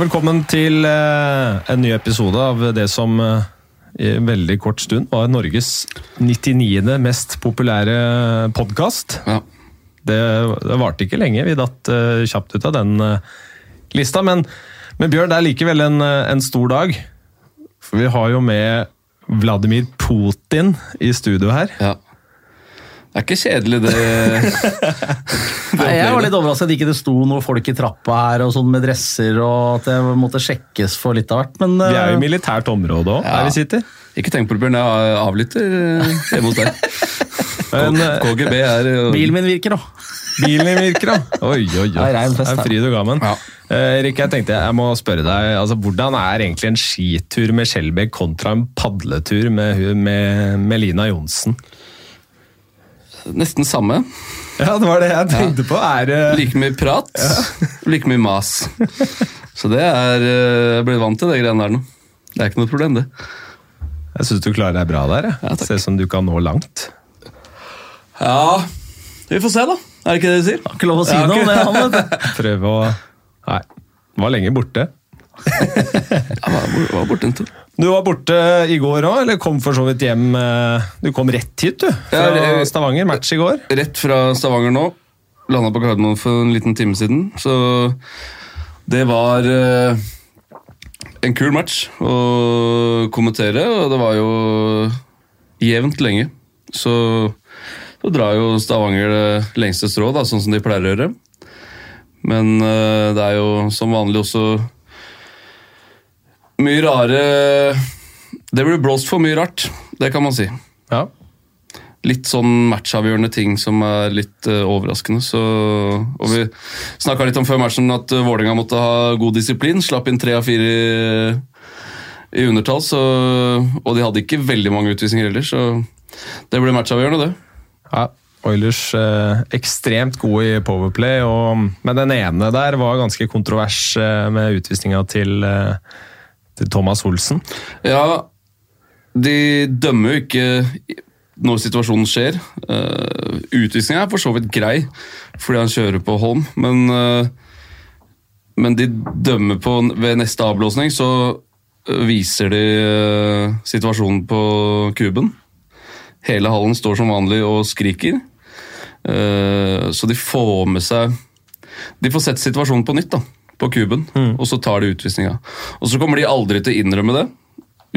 Velkommen til eh, en ny episode av det som eh, i en veldig kort stund var Norges 99. mest populære podkast. Ja. Det, det varte ikke lenge, vi datt eh, kjapt ut av den lista. Men, men Bjørn, det er likevel en, en stor dag. For vi har jo med Vladimir Putin i studio her. ja. Det er ikke kjedelig, det. Nei, jeg var litt overrasket at ikke det sto noen folk i trappa her og sånn med dresser, og at det måtte sjekkes for litt av hvert. Men Vi er jo i eh, militært område òg, Ja. der vi sitter. Ikke tenk på det, Bjørn. Jeg avlytter eh, hjemme hos deg. Men, eh, KGB er og... bilen min virker, da. Bilen min virker, da. Oi, oi, oi. Det er fest Det er fryd og gammen. Ja. Eh, Erik, jeg tenkte jeg må spørre deg, altså, hvordan er egentlig en skitur med Skjelbæk kontra en padletur med, med, med Lina Johnsen? Nesten samme. Ja, det var det jeg tenkte på. Er uh... Like mye prat, like mye mas. Så det er eh, Jeg blitt vant til det greiene der nå. Det er ikke noe problem, det. Jeg syns du klarer deg bra der. jeg. Ja. Ser ut som du kan nå langt. Ja, vi får se, da. Er det ikke det du sier? Har ikke lov å si noe om det, han, vet du. Prøve å Nei. Var lenge borte. Jeg var, var borte en tur. Du var borte i går òg, eller kom for så vidt hjem eh, Du kom rett hit, du. Fra Ja, Stavanger. Match i går. Rett fra Stavanger nå. Landa på Gardermoen for en liten time siden. Så det var eh, en kul match å kommentere, og det var jo jevnt lenge. Så, så drar jo Stavanger det lengste strå, da, sånn som de pleier å gjøre. Men eh, det er jo som vanlig også mye rare Det blir blåst for mye rart, det kan man si Ja. litt sånn matchavgjørende ting som er litt uh, overraskende. Så, og vi snakka litt om før matchen at uh, Vålerenga måtte ha god disiplin. Slapp inn tre av fire i, i undertall, så, og de hadde ikke veldig mange utvisninger heller, så det ble matchavgjørende, det. Ja, Oilers eh, ekstremt gode i Powerplay, og, men den ene der var ganske kontrovers eh, med utvisninga til, eh, til Thomas Olsen. Ja, de dømmer jo ikke når situasjonen skjer. Uh, Utvisninga er for så vidt grei, fordi han kjører på Holm, men, uh, men de dømmer på ved neste avblåsning, så eh, viser de uh, situasjonen på kuben. Hele hallen står som vanlig og skriker. Uh, så de får med seg De får sett situasjonen på nytt da, på kuben, og så tar de utvisninga. Og så kommer de aldri til å innrømme det,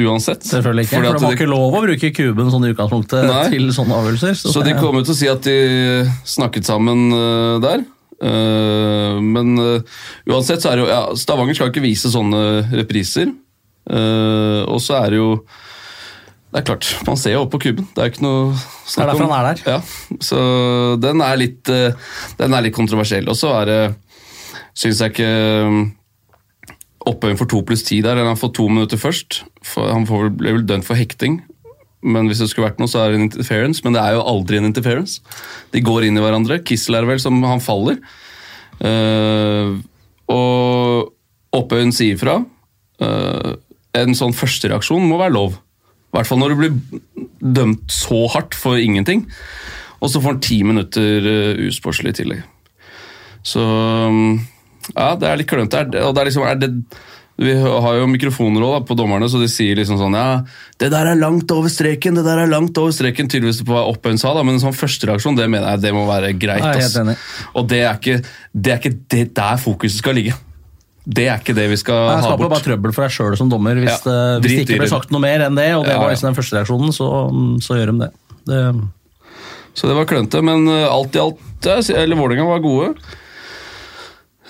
uansett. Selvfølgelig ikke. For de har ikke lov å bruke kuben sånn i utgangspunktet Nei. til sånne avgjørelser. Så de det- kommer til å si at de snakket sammen uh, der. Uh, men uh, uansett så er det jo ja, Stavanger skal ikke vise sånne repriser. Eh, og så er det jo Det er klart, man ser jo opp på kuben. Det er ikke noe snakk om. Det er derfor han er der. Ja, så den er litt, eh, den er litt kontroversiell. Og så er det Syns jeg ikke Opphøyen for to pluss ti der. eller Han får to minutter først. Han ble vel dømt for hekting. Men hvis det skulle vært noe, så er det en interference. Men det er jo aldri en interference. De går inn i hverandre. Kissel er vel som han faller. Uh, og Opphøyen sier fra. Uh, en sånn førstereaksjon må være lov. I hvert fall når du blir dømt så hardt for ingenting. Og så får han ti minutter uh, usportslig i tillegg. Så um, ja, det er litt klønete. Og det er liksom, er det, vi har jo mikrofoner også, da, på dommerne, så de sier liksom sånn Ja, det der er langt over streken, det der er langt over streken. Tydeligvis på hva Oppøyen sa, da, men en sånn førstereaksjon, det mener jeg det må være greit. Jeg er enig. Og det er, ikke, det er ikke det der fokuset skal ligge. Det er ikke det vi skal Nei, Jeg ha bort. bare trøbbel for deg sjøl som dommer. Hvis, Ja, det, hvis det ikke ble sagt noe mer enn det, og det Ja, var liksom den første reaksjonen, så, så gjør de det. det Så det var klønete, men uh, alt i alt ja, jeg sier- Eller Vålerenga var gode.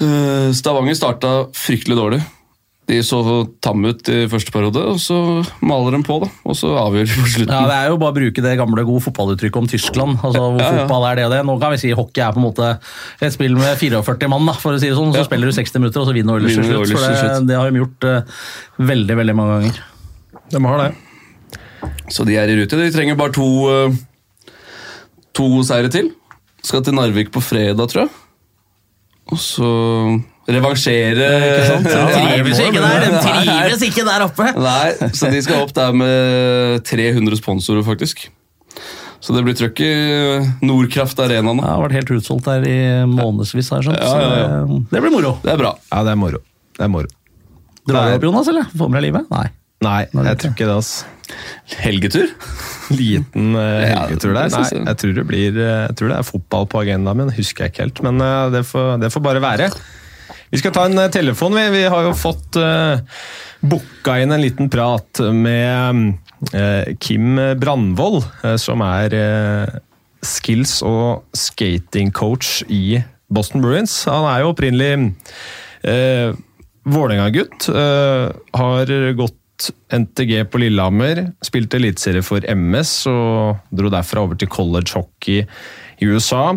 Uh, Stavanger starta fryktelig dårlig. De så tamme ut i første periode, og så maler de på, da. Og så avgjør de på slutten. Ja, Det er jo bare å bruke det gamle gode fotballuttrykket om Tyskland. altså hvor Ja, ja. fotball er det og det. Nå kan vi si hockey er på en måte et spill med 44 mann, da, for å si det sånn. Så Ja. spiller du 60 minutter, og så vinner Oilers til slutt. For det, det har de gjort uh, veldig, veldig mange ganger. De har det. Så de er i rute. De trenger bare to, uh, to seire til. Skal til Narvik på fredag, tror jeg. Og så revansjere Ikke sant? Ja, De trives ikke der, de trives ikke der oppe! Nei, så de skal opp der med 300 sponsorer, faktisk. Så det blir trøkk i Nordkraft Arena nå. Det har vært helt utsolgt der i månedsvis, Her, sånn. Ja, ja, ja. Så det, det blir moro. Det er bra. Ja, det er moro. Det er moro. Drar du opp, Jonas, eller? Får med deg livet? Nei. Nei, jeg tror ikke det. altså. Helgetur? Liten uh, helgetur der. Nei, jeg. tror det blir eh, Jeg tror det er fotball på agendaen min, husker jeg ikke helt. Men eh, det, får, det får bare være. Vi skal ta en eh, telefon, vi. Vi har jo fått uh, booka inn en liten prat med eh, Kim Brandvold, eh, som er eh, skills- og skatingcoach i Boston Bruins. Han er jo opprinnelig eh, Vålerenga-gutt. eh, har gått NTG på Lillehammer, spilte eliteserie for MS og dro derfra over til college hockey i USA.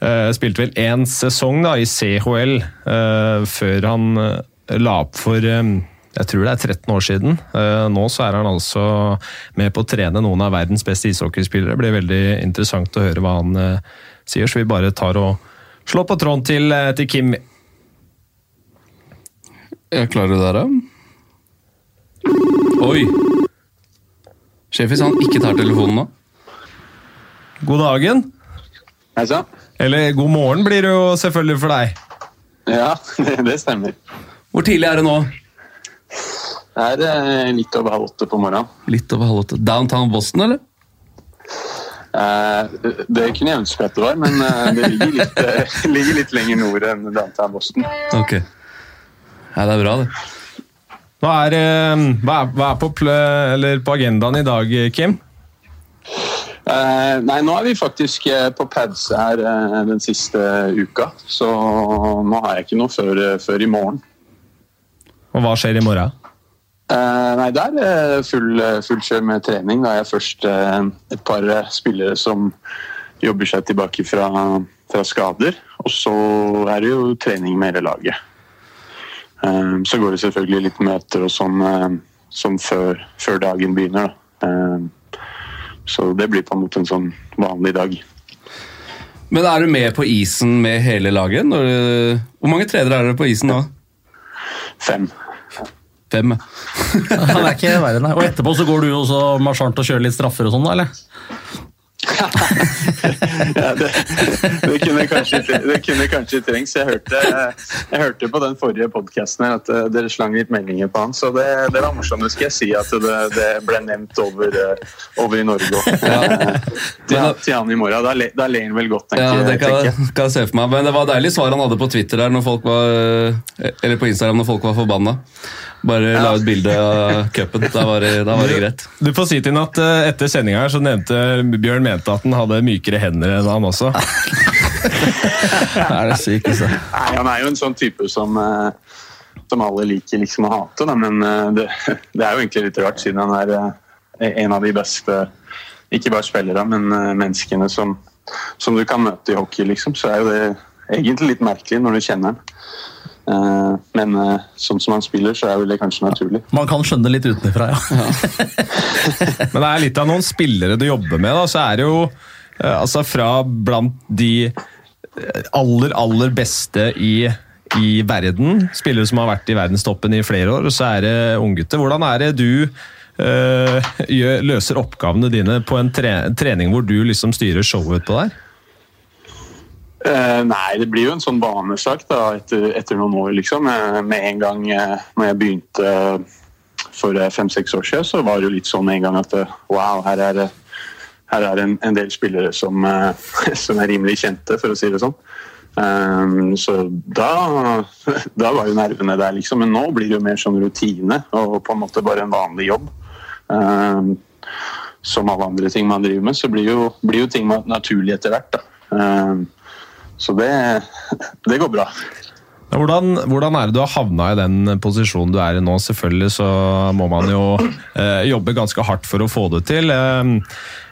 Eh, spilte vel én sesong da, i CHL eh, før han eh, la opp for jeg tror det er 13 år siden. Nå så er han altså med på å trene noen av verdens beste ishockeyspillere. Det blir veldig interessant å høre hva han sier, så vi bare tar og slår på tråden til, til Kim. Jeg klarer det der, da? Oi! Sjefis, han ikke tar telefonen nå. God dagen. Hei sann. Eller god morgen blir det jo selvfølgelig for deg. Ja, det, det stemmer. Hvor tidlig er det nå? Det er eh, litt over halv åtte på morgenen. Litt over halv åtte. Downtown Boston, eller? Eh, det kunne jeg ønske at det var, men eh, det ligger litt, ligger litt lenger nord enn downtown Boston. Ok. Ja, det er bra, det. Hva er, eh, hva er, hva er på, på agendaen i dag, Kim? Eh, nei, nå er vi faktisk eh, på pads her eh, den siste uka, så nå har jeg ikke noe før, før i morgen. Og hva skjer i morgen? Eh, nei, det er full, full kjør med trening. Da er jeg først et par spillere som jobber seg tilbake fra, fra skader. Og så er det jo trening med hele laget. Eh, så går det selvfølgelig litt møter og sånn, eh, sånn før, før dagen begynner. Da. Eh, så det blir på en måte en sånn vanlig dag. Men er du med på isen med hele laget? Hvor mange trenere er dere på isen nå? Fem. Fem. Han er ikke verre, nei. Og etterpå så går du jo så marsjant og kjører litt straffer og sånn, da, eller? Ja, det, det, kunne kanskje, det kunne kanskje trengs. Jeg hørte, jeg hørte på den forrige podkasten at eh, dere slang litt meldinger på han, så det, det var morsomt. Det skal jeg si at det, det ble nevnt over, eh, over i Norge òg. Til, til han i morgen. Da, le- da ler han vel godt, Ja, det kan, tenker jeg. kan jeg se for meg. Men det var deilig svar han hadde på Twitter der når folk var, eller på Instagram når folk var forbanna. Bare la ut bilde av cupen. Da var det, da var det greit. Du får si til ham at eh, etter sendinga her så nevnte Bjørn mente at han hadde mykere hender enn han også. Det er det sykeste. Nei, han er jo en sånn type som, eh, som alle liker liksom å hate, da. men eh, det, det er jo egentlig litt rart, siden han er en av de beste ikke bare spillere, men menneskene som, som du kan møte i hockey, liksom. Så er jo det egentlig litt merkelig når du kjenner han. Eh, Men eh, sånn som han spiller, så er det kanskje naturlig. Man kan skjønne det litt utenfra, ja. Men det er litt av noen spillere du jobber med, da, så er det jo eh, altså fra blant de aller, aller beste i, i verden, spillere som har vært i verdenstoppen i flere år, og så er det unggutter. Hvordan er det du øh, løser oppgavene dine på en tre, trening hvor du liksom styrer showet utpå der? Eh, nei, det blir jo en sånn vanesak etter, etter noen år, liksom. Eh, med en gang eh, når jeg begynte for eh, fem-seks år siden, så var det jo litt sånn en gang at wow, her er her er en, en del spillere som, som er rimelig kjente, for å si det sånn. Så da, da var jo nervene der, liksom. Men nå blir det jo mer sånn rutine og på en måte bare en vanlig jobb. Som alle andre ting man driver med, så blir jo, blir jo ting naturlig etter hvert. da. Så det, det går bra. Hvordan, hvordan er det du har havna i den posisjonen du er i nå? Selvfølgelig så må man jo eh, jobbe ganske hardt for å få det til. Eh,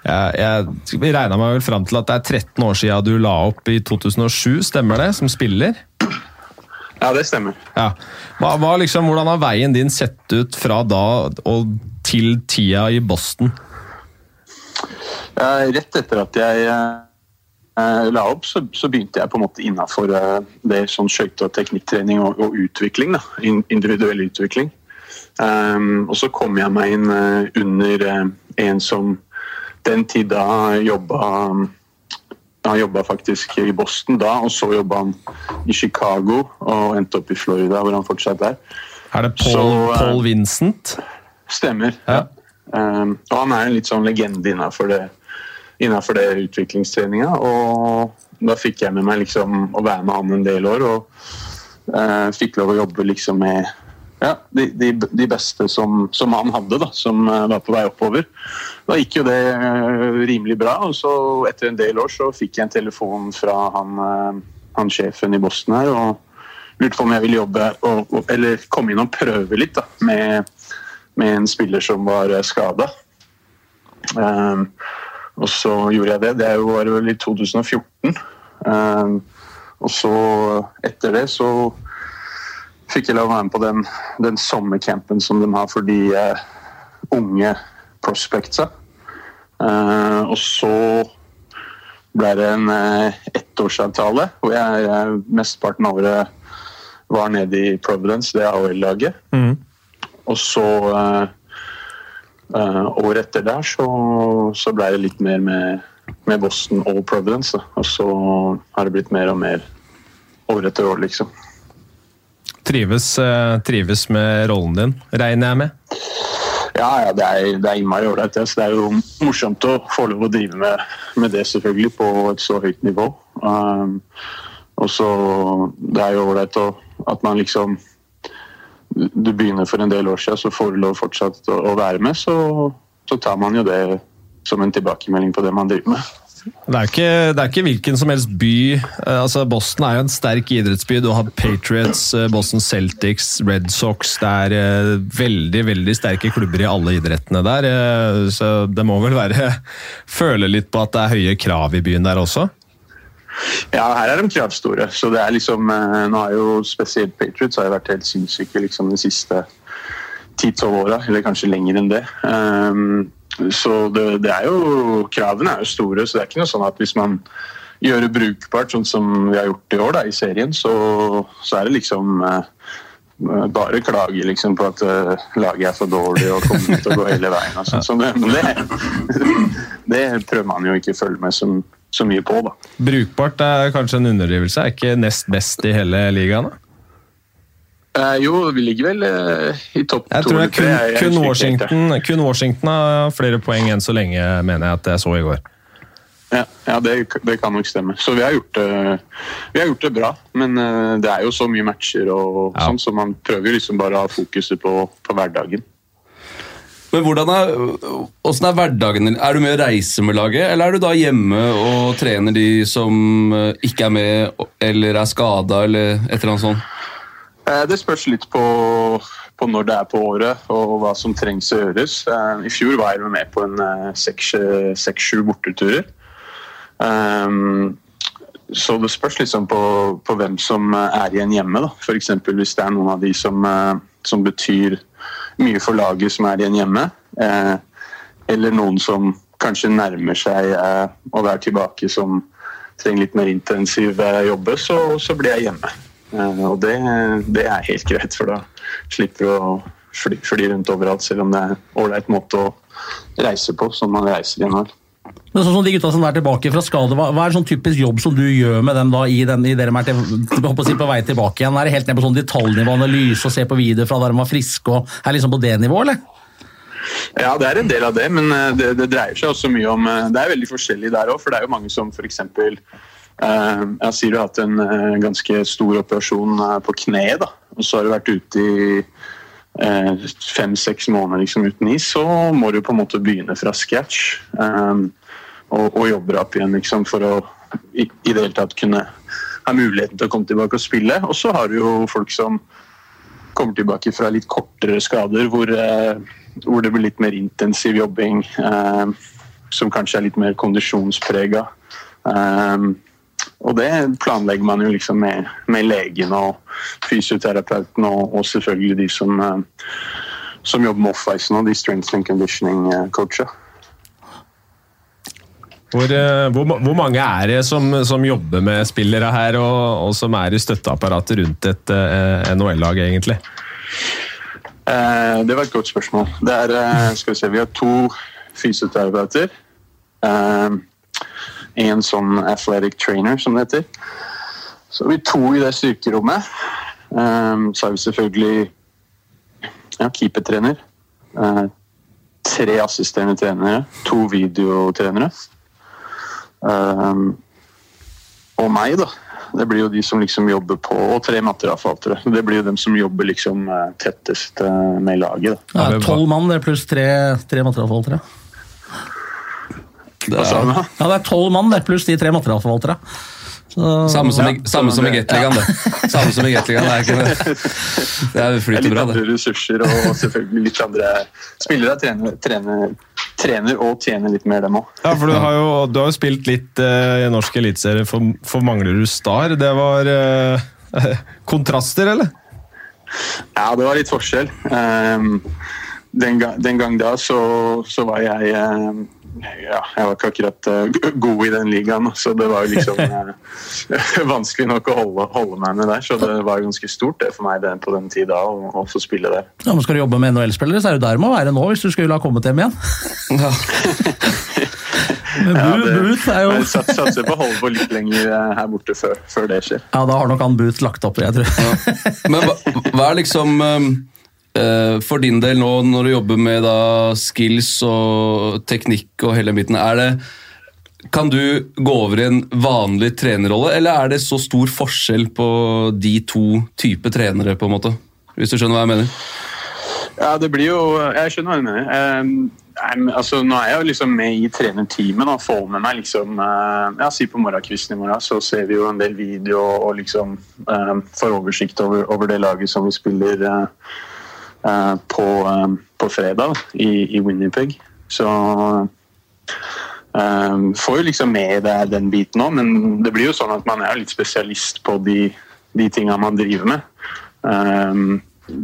jeg, jeg regna meg vel fram til at det er 13 år siden du la opp i 2007, stemmer det? Som spiller? Ja, det stemmer. Ja. Hva, hva liksom, hvordan har veien din sett ut fra da og til tida i Boston? Ja, rett etter at jeg eh, la opp, så, så begynte jeg på en måte innafor eh, det sånn skøyte- og teknikktrening og, og utvikling. Da. Individuell utvikling. Um, og så kom jeg meg inn eh, under eh, en som den tid da jobba Han jobba faktisk i Boston da, og så jobba han i Chicago og endte opp i Florida, hvor han fortsatt er. Er det Paul, Så, eh, Paul Vincent? Stemmer. Ja. Um, og han er en litt sånn legende innenfor det, innenfor det utviklingstreninga. Og da fikk jeg med meg liksom å være med han en del år, og eh, fikk lov å jobbe liksom med ja, de, de, de beste som, som han hadde, da, som eh, var på vei oppover. Da gikk jo det eh, rimelig bra, og så etter en del år så fikk jeg en telefon fra han, eh, han sjefen i Boston her, og lurte på om jeg ville jobbe, og, og, eller komme inn og prøve litt da, med med en spiller som var skada. Um, og så gjorde jeg det. Det var vel i 2014. Um, og så, etter det, så fikk jeg lov å være med på den, den sommercampen som de har for de uh, unge prospectsa. Uh, og så ble det en uh, ettårsavtale hvor jeg uh, mesteparten av året var nede i Providence, det AHL-laget. Mm. Og så uh, Året etter der så, så ble det litt mer med, med Boston og Providence. Da. Og så har det blitt mer og mer år etter år, liksom. Trives, eh, trives med rollen din, regner jeg med? Ja, ja, det er, det er innmari ålreit. Så det er jo morsomt å få lov å drive med, med det, selvfølgelig, på et så høyt nivå. Um, og så Det er jo ålreit at man liksom du begynner for en del år siden, så får du lov fortsatt å, være med, så, så, tar man jo det som en tilbakemelding på det man driver med. Det er, ikke, det er ikke hvilken som helst by. Altså, Boston er jo en sterk idrettsby. Du har Patriots, Boston Celtics, Red Sox. Det er uh, veldig veldig sterke klubber i alle idrettene der. Så det må vel være Føle litt på at det er høye krav i byen der også? Ja, her er de kravstore. Så det er liksom Nå har jo spesielt Patriots har jo vært helt sinnssyke liksom de siste 10-12 åra, eller kanskje lenger enn det. Um, så det, det, er jo Kravene er jo store, så det er ikke noe sånn at hvis man gjør det brukbart, sånn som vi har gjort i år da, i serien, så, så er det liksom uh, bare klage liksom, på at uh, laget er for dårlig og kommer til å gå hele veien. Og sånn. så det, det, det prøver man jo ikke å følge med som så mye på. da. Brukbart er kanskje en underdrivelse? Er ikke nest best i hele ligaen? da? Eh, jo, vi ligger vel eh, i topp to. Jeg tror det er kun, jeg, jeg kun, Washington, kun, Washington, har flere poeng enn så lenge, mener jeg at jeg så i går. Ja, ja det, det, kan nok stemme. Så vi har, gjort det, vi har gjort det bra. Men uh, det er jo så mye matcher og ja. sånn, så man prøver liksom bare å ha fokuset på, på hverdagen. Men hvordan er, hvordan er hverdagen din? Er du med og reiser med laget, eller er du da hjemme og trener de som eh, ikke er med eller er skada, eller et eller annet sånt? Eh, det spørs litt på, på, når det er på året og hva som trengs å gjøres. Eh, I fjor var jeg med på en seks-sju borteturer. Så det spørs liksom på, på hvem som er igjen hjemme. F.eks. hvis det er noen av de som, som betyr mye for laget som er igjen hjemme. Eh, eller noen som kanskje nærmer seg eh, å være tilbake, som trenger litt mer intensiv eh, jobbe, så, så, blir jeg hjemme. Eh, og det, det, er helt greit, for da slipper du å fly, fly rundt overalt, selv om det er ålreit måte å reise på, som man reiser i år. Men sånn som De gutta som er tilbake fra skade, hva, hva er sånn typisk jobb som du gjør med dem da i, den, i dere er til, på vei tilbake igjen? Er det helt ned på sånn detaljnivå, analyse og se på video fra da de var friske? og Er liksom på det nivået, eller? Ja, det er en del av det, men eh, det, det dreier seg også mye om eh, Det er veldig forskjellig der òg, for det er jo mange som f.eks. Uh, jeg sier du har hatt en uh, ganske stor operasjon uh, på kneet, da, og så har du vært ute i fem-seks måneder liksom, uten is, så må du på en måte begynne fra scratch. Um, og, og jobber opp igjen liksom, for å i, i, det hele tatt kunne ha muligheten til å komme tilbake og spille. Og så har du jo folk som kommer tilbake fra litt kortere skader, hvor, eh, hvor det blir litt mer intensiv jobbing. Eh, som kanskje er litt mer kondisjonsprega. Eh, og det planlegger man jo liksom med, med legen og fysioterapeuten og, og selvfølgelig de som, som jobber med off-ice nå, de strength and conditioning-coacher. Eh, hvor, eh, hvor, hvor, mange er det som, som, jobber med spillere her, og, og som er i støtteapparatet rundt et eh, NHL-lag, egentlig? Eh, det var et godt spørsmål. Det er, eh, skal Vi se, vi har to fysioterapeuter. Eh, en sånn athletic trainer, som det heter. Så vi to i det styrkerommet. Um, så har vi selvfølgelig ja, keepertrener. Uh, tre assisterende trenere. To videotrenere. Eh, og meg, da. Det blir jo de som liksom jobber på Og tre materialforvaltere. Det blir jo dem som jobber liksom eh, tettest eh, med laget. Da. Ja, Tolv mann det er pluss tre, tre materialforvaltere. Det er? Ja, det er tolv mann det pluss de tre materialforvaltere. Så, samme som, i, Ja, samme som i det- Gateligaen, det. Samme som i Gateligaen, det er ikke det. Det er Det er flyter litt andre ressurser og selvfølgelig litt andre spillere. Trener, trener, trener og tjener litt mer, dem òg. Ja, for du har jo, du har jo spilt litt eh, i norsk eliteserie for, for Manglerud Star. Det var eh, kontraster, eller? Ja, det var litt forskjell. Um, den, ga, den gang da så, så var jeg ehm, ja, jeg var ikke akkurat uh, god i den ligaen, så det var jo liksom uh, vanskelig nok å holde, holde meg med der. Så det var ganske stort det for meg det, på den tida å, å få spille der. ja, men skal du jobbe med NHL-spillere, så er det der må være nå hvis du skulle ha kommet hjem igjen. Ja. Men Ja, Booth, det- Booth er jo Jeg satser på å holde på litt lenger eh, her borte før, før det skjer. Ja, da har nok han Booth lagt opp, jeg tror. Men hva, hva er liksom um, For din del nå, når du jobber med da skills og teknikk og hele midten, er det kan du gå over i en vanlig trenerrolle, eller er det så stor forskjell på de to typer trenere, på en måte? Hvis du skjønner hva jeg mener? Ja, det blir jo Jeg skjønner hva du mener. Um, altså, nå er jeg jo liksom med i trenerteamet og får med meg liksom uh, Ja, si på morgenkvisten i morgen, så ser vi jo en del video og liksom um, får oversikt over, over det laget som vi spiller eh, eh, på, eh, på fredag i, i Winnipeg. Så Um, får jo liksom med deg den biten òg, men det blir jo sånn at man er litt spesialist på de, de tinga man driver med. Um,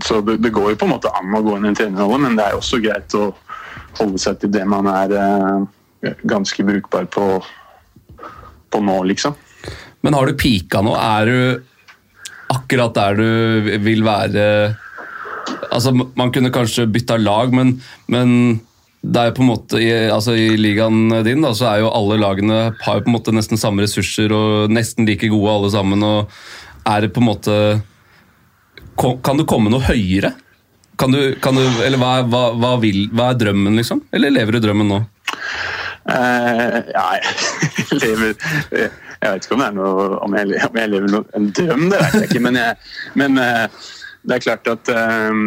så det, det går jo på en måte an å gå inn i en trenerrolle, men det er også greit å holde seg til det man er uh, ganske brukbar på, på nå, liksom. Men har du pika nå? Er du akkurat der du vil være Altså, Man kunne kanskje bytta lag, men, men det er jo på en måte i, altså i ligaen din da, så er jo alle lagene har jo på en måte nesten samme ressurser og nesten like gode alle sammen. og Er det på en måte Kan du komme noe høyere? Kan du, kan du, eller hva, hva, hva, vil, hva er drømmen, liksom? Eller lever du drømmen nå? Uh, ja, jeg lever Jeg vet ikke om det er noe Om jeg, om jeg lever noe, en drøm, det vet jeg ikke. Men, jeg, men eh, det er klart at eh,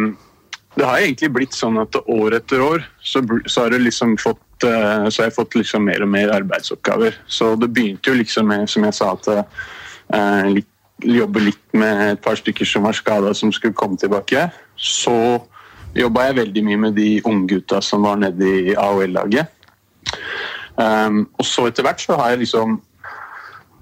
det har egentlig blitt sånn at år etter år så, så har liksom fått eh, så har jeg fått liksom mer og mer arbeidsoppgaver. Så det begynte jo liksom med, som jeg sa, at jeg litt, jobbe litt med et par stykker som var skada, som skulle komme tilbake. Så jobba jeg veldig mye med de unggutta som var nede i AOL-laget. Um, og så etter hvert så har jeg liksom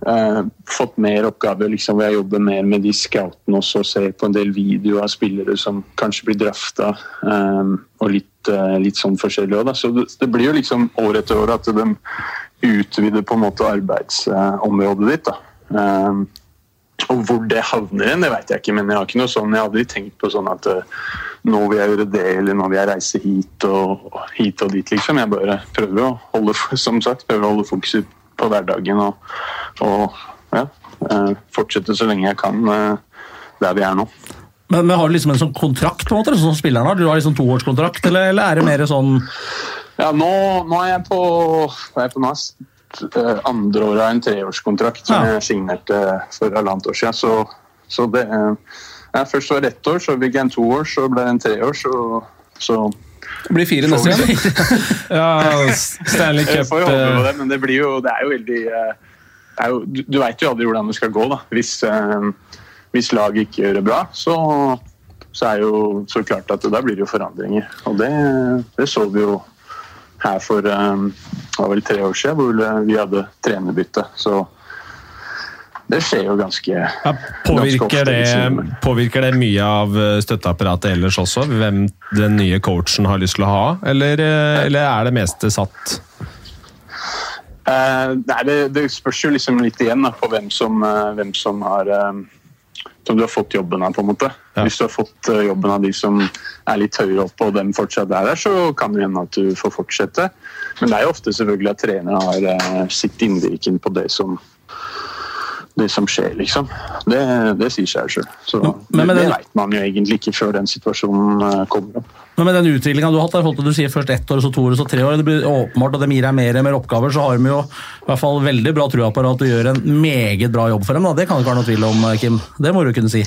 eh, fått mer oppgaver liksom, hvor jeg jobber mer med de scoutene også, og ser på en del videoer av spillere som kanskje blir drafta, um, og litt, eh, litt sånn forskjellig òg. Så det, det blir jo liksom år etter år at de utvider på en måte arbeidsområdet ditt. da. Um, og hvor det havner igjen, det vet jeg ikke, men jeg har ikke noe sånn, jeg har aldri tenkt på sånn at eh, nå vil jeg gjøre det, eller nå vil jeg reise hit og, og hit og dit, liksom. Jeg bare prøver å holde, som sagt, prøver å holde fokuset på hverdagen og, og ja, eh, fortsette så lenge jeg kan eh, der vi er nå. Men, men har du liksom en sånn kontrakt, på en måte, sånn som spilleren har? Du har liksom toårskontrakt, eller, eller er det mer sånn Ja, nå, nå er jeg på, er jeg på nå? Eh, Andre året av en treårskontrakt som Ja. jeg signerte for halvannet år siden. Så, så det ja, Først var det ett år, så fikk jeg en toår, så ble det en treår, så, så Det blir fire neste gang. Ja, Stanley Cup Jeg får jo håpe på det, men det blir jo, det er jo veldig jo, Du, du veit jo aldri hvordan det skal gå. da. Hvis, eh, hvis laget ikke gjør det bra, så, så er jo så klart at da blir det jo forandringer. Og det, det så vi jo her for eh, det var vel tre år siden, hvor vi hadde trenerbytte. Så det skjer jo ganske ja, ganske påvirker, liksom. det, påvirker det mye av eh, støtteapparatet ellers også? Hvem den nye coachen har lyst til å ha? Eller, eh, eller er det meste satt? Eh, nei, det, det spørs jo liksom litt igjen da, på hvem som, uh, hvem som har uh, som du har fått jobben av, på en måte. Ja. Hvis du har fått jobben av de som er litt høyere oppe, og dem fortsatt er der, så kan det hende at du får fortsette. Men det er jo ofte selvfølgelig at trenere har sitt innvirkning på det som det som skjer, liksom. Det, det sier seg sjøl. Så Men med det, det veit man jo egentlig ikke før den situasjonen kommer opp. Men med den utviklinga du har hatt, der, du sier først ett år, så to år, så tre år, det blir åpenbart at de gir deg mer og mer oppgaver, så har de jo i hvert fall veldig bra trua på at du gjør en meget bra jobb for dem. Da. Det kan det ikke være noe tvil om, Kim. Det må du kunne si.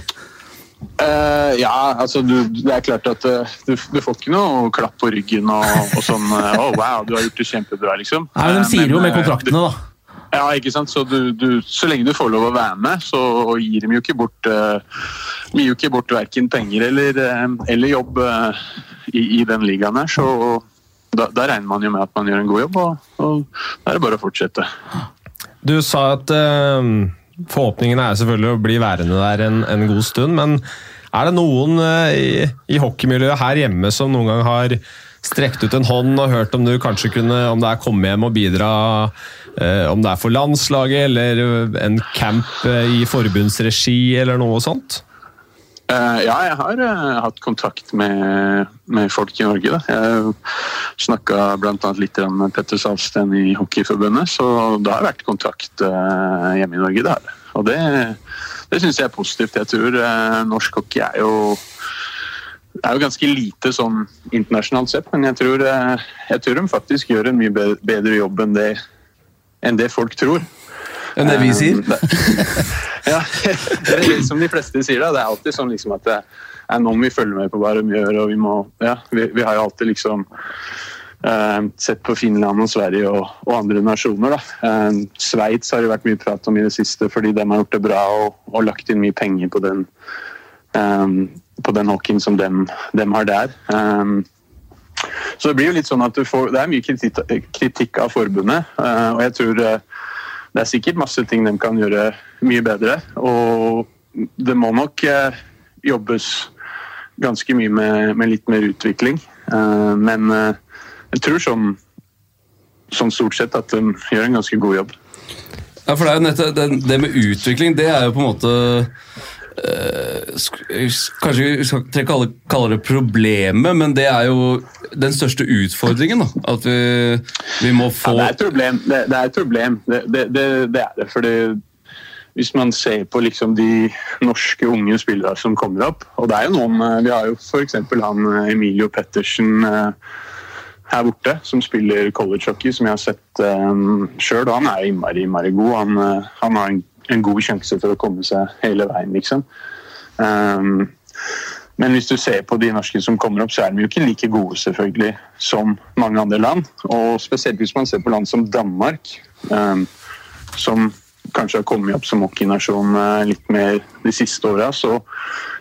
Uh, ja, altså du, det er klart at eh, du, du får ikke noe klapp på ryggen og, og sånn å, oh, wow, du har gjort det kjempebra, liksom. Nei, men De Eh, sier men, jo med eh, kontraktene, da. du- Ja, ikke sant. Så, du, du, så lenge du får lov å være med, så gir de jo ikke bort uh, jo ikke bort verken penger eller, eh, eller jobb eh, i, i den ligaen her. Så da, da regner man jo med at man gjør en god jobb, og, og da er det bare å fortsette. Du sa at eh, forhåpningene er selvfølgelig å bli værende der en, en god stund, men er det noen eh, i, i hockeymiljøet her hjemme som noen gang har strekt ut en hånd og hørt om du kanskje kunne om det er komme hjem og bidra, eh, om det er for landslaget eller en camp eh, i forbundsregi eller noe sånt? Eh, ja, jeg har uh, hatt kontakt med, med folk i Norge. Da. Jeg snakka bl.a. litt med Petter Salsten i Hockeyforbundet, så det har vært kontakt uh, hjemme i Norge. Det. Og det, det syns jeg er positivt. Jeg tror norsk hockey er jo er jo ganske lite sånn internasjonalt sett, men jeg tror, jeg tror de faktisk gjør en mye bedre jobb enn det, enn det folk tror. Enn det vi sier. Eh, ja, det er som de fleste sier. da. Det er alltid sånn liksom at det er noen vi følger med på hva de gjør. og Vi må, ja, vi, vi har jo alltid liksom eh, sett på Finland og Sverige og, og andre nasjoner. da. Uh, Sveits har det vært mye prat om i det siste fordi de har gjort det bra og, og lagt inn mye penger på den, eh, på den hockeyen som dem, dem har der. Eh, så det blir jo litt sånn at du får, det er mye kritikk, kritikk av forbundet, eh, og jeg tror eh, det er sikkert masse ting de kan gjøre mye bedre. Og det må nok eh, jobbes ganske mye med, med litt mer utvikling. Eh, men eh, jeg tror sånn, sånn stort sett at de gjør en ganske god jobb. Ja, for det, er jo nettopp, det, det med utvikling, det er jo på en måte Kanskje vi skal kalle, kalle det problemet, men det er jo den største utfordringen. Da. At vi, vi må få Ja, det er et problem. Det, det er et problem. Det, det, det, er det. Fordi hvis man ser på liksom de norske unge spillere som kommer opp, og det er jo noen eh, Vi har jo f.eks. han eh, Emilio Pettersen eh, her borte, som spiller college hockey, som jeg har sett um, sjøl. Han er innmari, innmari god. Han, eh, han har en, en god sjanse for å komme seg hele veien, liksom. Um, men hvis du ser på de norske som kommer opp, så er de jo ikke like gode selvfølgelig som mange andre land. Og spesielt hvis man ser på land som Danmark, um, som kanskje har kommet opp som hockeynasjon eh, litt mer de siste åra, så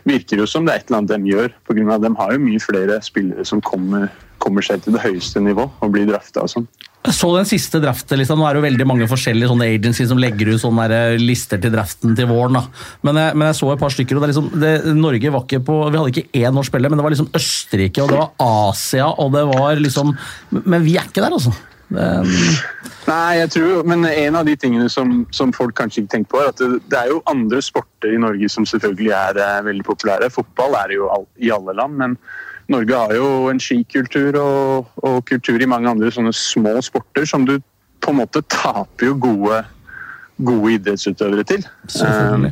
virker det jo som det er et eller annet de gjør. På grunn av at de har jo mye flere spillere som kommer, kommer seg til det høyeste nivå og blir drafta og sånn. Så den siste draftlista. Nå er det jo veldig mange forskjellige sånne agencies som legger ut sånne eh, lister til draften til våren. Men jeg, men jeg så et par stykker, og det er liksom, det, Norge var ikke på Vi hadde ikke én norsk spiller, men det var liksom Østerrike, og det var Asia, og det var liksom Men vi er ikke der, altså. Det, Nei, jeg tror, men en av de tingene som, som folk kanskje ikke tenker på, er at det, det er jo andre sporter i Norge som selvfølgelig er er veldig populære. Fotball er det jo all, i alle land, men Norge har jo en skikultur og, og kultur i mange andre sånne små sporter som du på en måte taper jo gode, gode idrettsutøvere til. Eh,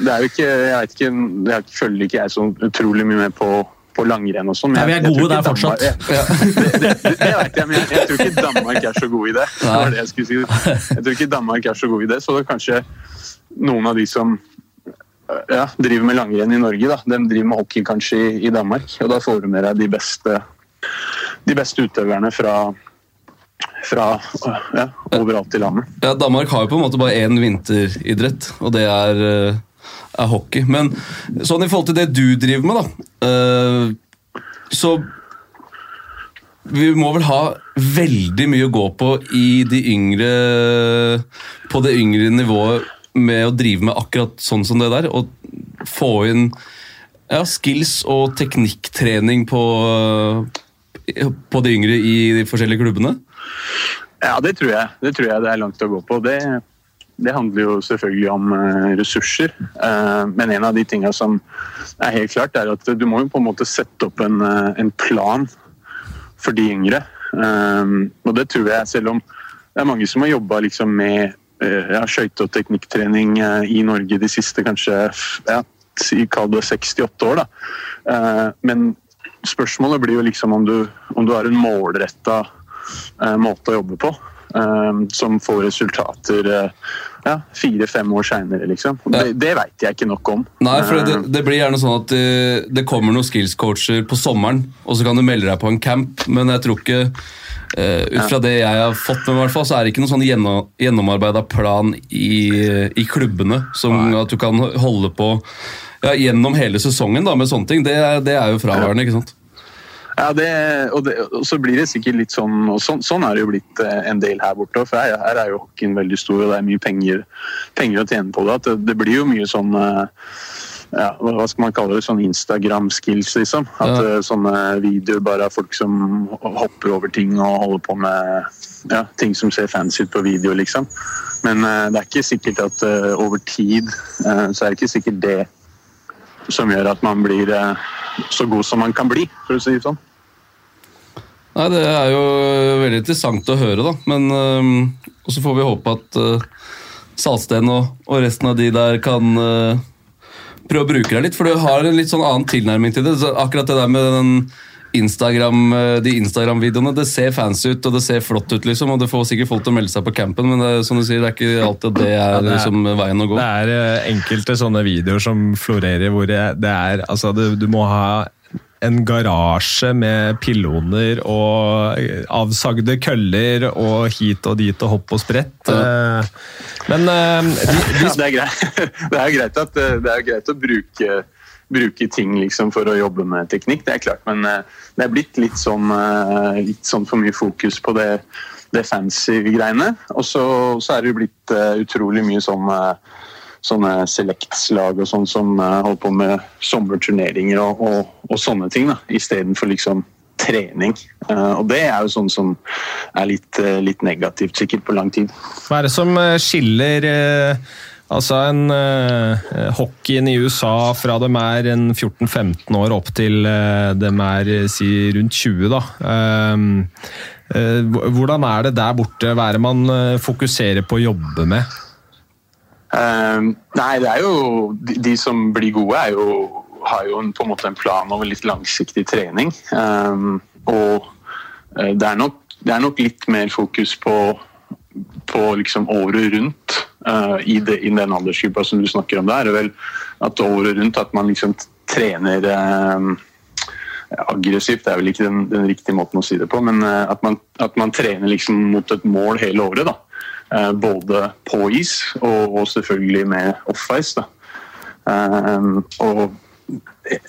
Det er jo ikke, jeg vet ikke, jeg følger ikke jeg så utrolig mye med på, på langrenn og sånn. Ja, vi er gode der fortsatt. Danmark- det, det, det, det vet jeg, men jeg, jeg tror ikke Danmark er så god i det. det, var det jeg, skulle si. jeg tror ikke Danmark er så god i det, så det er kanskje noen av de som ja, driver med langrenn i Norge, da. de driver med hockey kanskje i, i Danmark. Og da får du med deg de beste, de beste utøverne fra, fra ja, overalt i landet. Ja, Danmark har jo på en måte bare én vinteridrett, og det er, eh, er hockey. Men sånn i forhold til det du driver med, da eh, Så vi må vel ha veldig mye å gå på i de yngre På det yngre nivået med å drive med akkurat sånn som det der. Og få inn ja, skills og teknikktrening på, på de yngre i de forskjellige klubbene. Ja, det tror jeg. Det tror jeg det er langt å gå på. Det, det handler jo selvfølgelig om eh, ressurser. Eh, men en av de tingene som er helt klart, er at du må jo på en måte sette opp en, eh, en plan for de yngre. Og det tror jeg, selv om det er mange som har jobba liksom med, ja, skøyte- og teknikktrening eh, i Norge de siste kanskje ja, kall det 68 år. Da. Eh, Men spørsmålet blir jo liksom om du, om du har en målretta eh, måte å jobbe på. eh, Som får resultater eh, ja, fire-fem år seinere, liksom. Det, det veit jeg ikke nok om. Nei, for det, Eh, det blir gjerne sånn at det, det kommer noen skills-coacher på sommeren, og så kan du melde deg på en camp, men jeg tror ikke eh, Ut fra det jeg har fått med, hvert fall, så er det ikke noen sånn gjennom, gjennomarbeida plan i, i klubbene som at du kan holde på ja, gjennom hele sesongen da, med sånne ting. Det, det er jo fraværende, ikke sant? Ja, det, og, det, og så blir det sikkert litt sånn og sånn, sånn er det jo blitt eh, en del her borte. For her, her er jo hockeyen veldig stor, og det er mye penger, penger å tjene på det. At det, det blir jo mye sånn eh, ja, hva skal man kalle det, sånn Instagram-skills, liksom. At Ja. eh, sånne videoer bare er folk som hopper over ting og holder på med ja, ting som ser fancy ut på video, liksom. Men uh, det er ikke sikkert at uh, over tid så er det ikke sikkert det som gjør at man blir så god som man kan bli, for å si det sånn. Nei, Det er jo veldig interessant å høre, da. Men så får vi håpe at Salsten og, og resten av de der kan prøve å bruke deg litt. For du har en litt sånn annen tilnærming til det. Så akkurat det der med den Instagram, øh, de Instagram-videoene, det ser fancy ut og det ser flott ut, liksom. Og det får sikkert folk til å melde seg på campen, men det, som du sier, det er ikke alltid det er, det er- liksom, veien å gå. Det er eh, enkelte sånne videoer som florerer hvor det, det er Altså, du, du må ha en garasje med piloner og avsagde køller og hit og dit og hopp og sprett. Eh, Men eh, de, de Ja, det, er greit. det er greit at det er greit å bruke, bruke ting liksom for å jobbe med teknikk, det er klart. Men eh, det er blitt litt sånn, eh, litt sånn for mye fokus på det, det fancy greiene. Og så, så er det jo blitt eh, utrolig mye sånn eh, sånne selects-lag og sånn som eh, holder på med sommerturneringer og, og, og sånne ting, da, istedenfor liksom trening. Eh, og det er jo sånn som er litt, eh, litt negativt, sikkert på lang tid. Hva er det som skiller altså en hockeyen i USA fra dem er en 14-15 år opp til dem er si rundt 20, da? Eh, eh, hvordan er det der borte? Hva er det man fokuserer på å jobbe med? Ehm, nei, det er jo de, de som blir gode, jo, har jo en, på en måte en plan over litt langsiktig trening. Um, og eh, det er, nok, det er nok litt mer fokus på, på liksom året rundt uh, i, de, i den aldersgruppa som du snakker om der. er vel at året rundt at man liksom trener um, aggressivt er vel ikke den, den riktige måten å si det på, men eh, at, man, at man trener liksom mot et mål hele året. da. Eh, både på is og, selvfølgelig med off-ice. Eh, og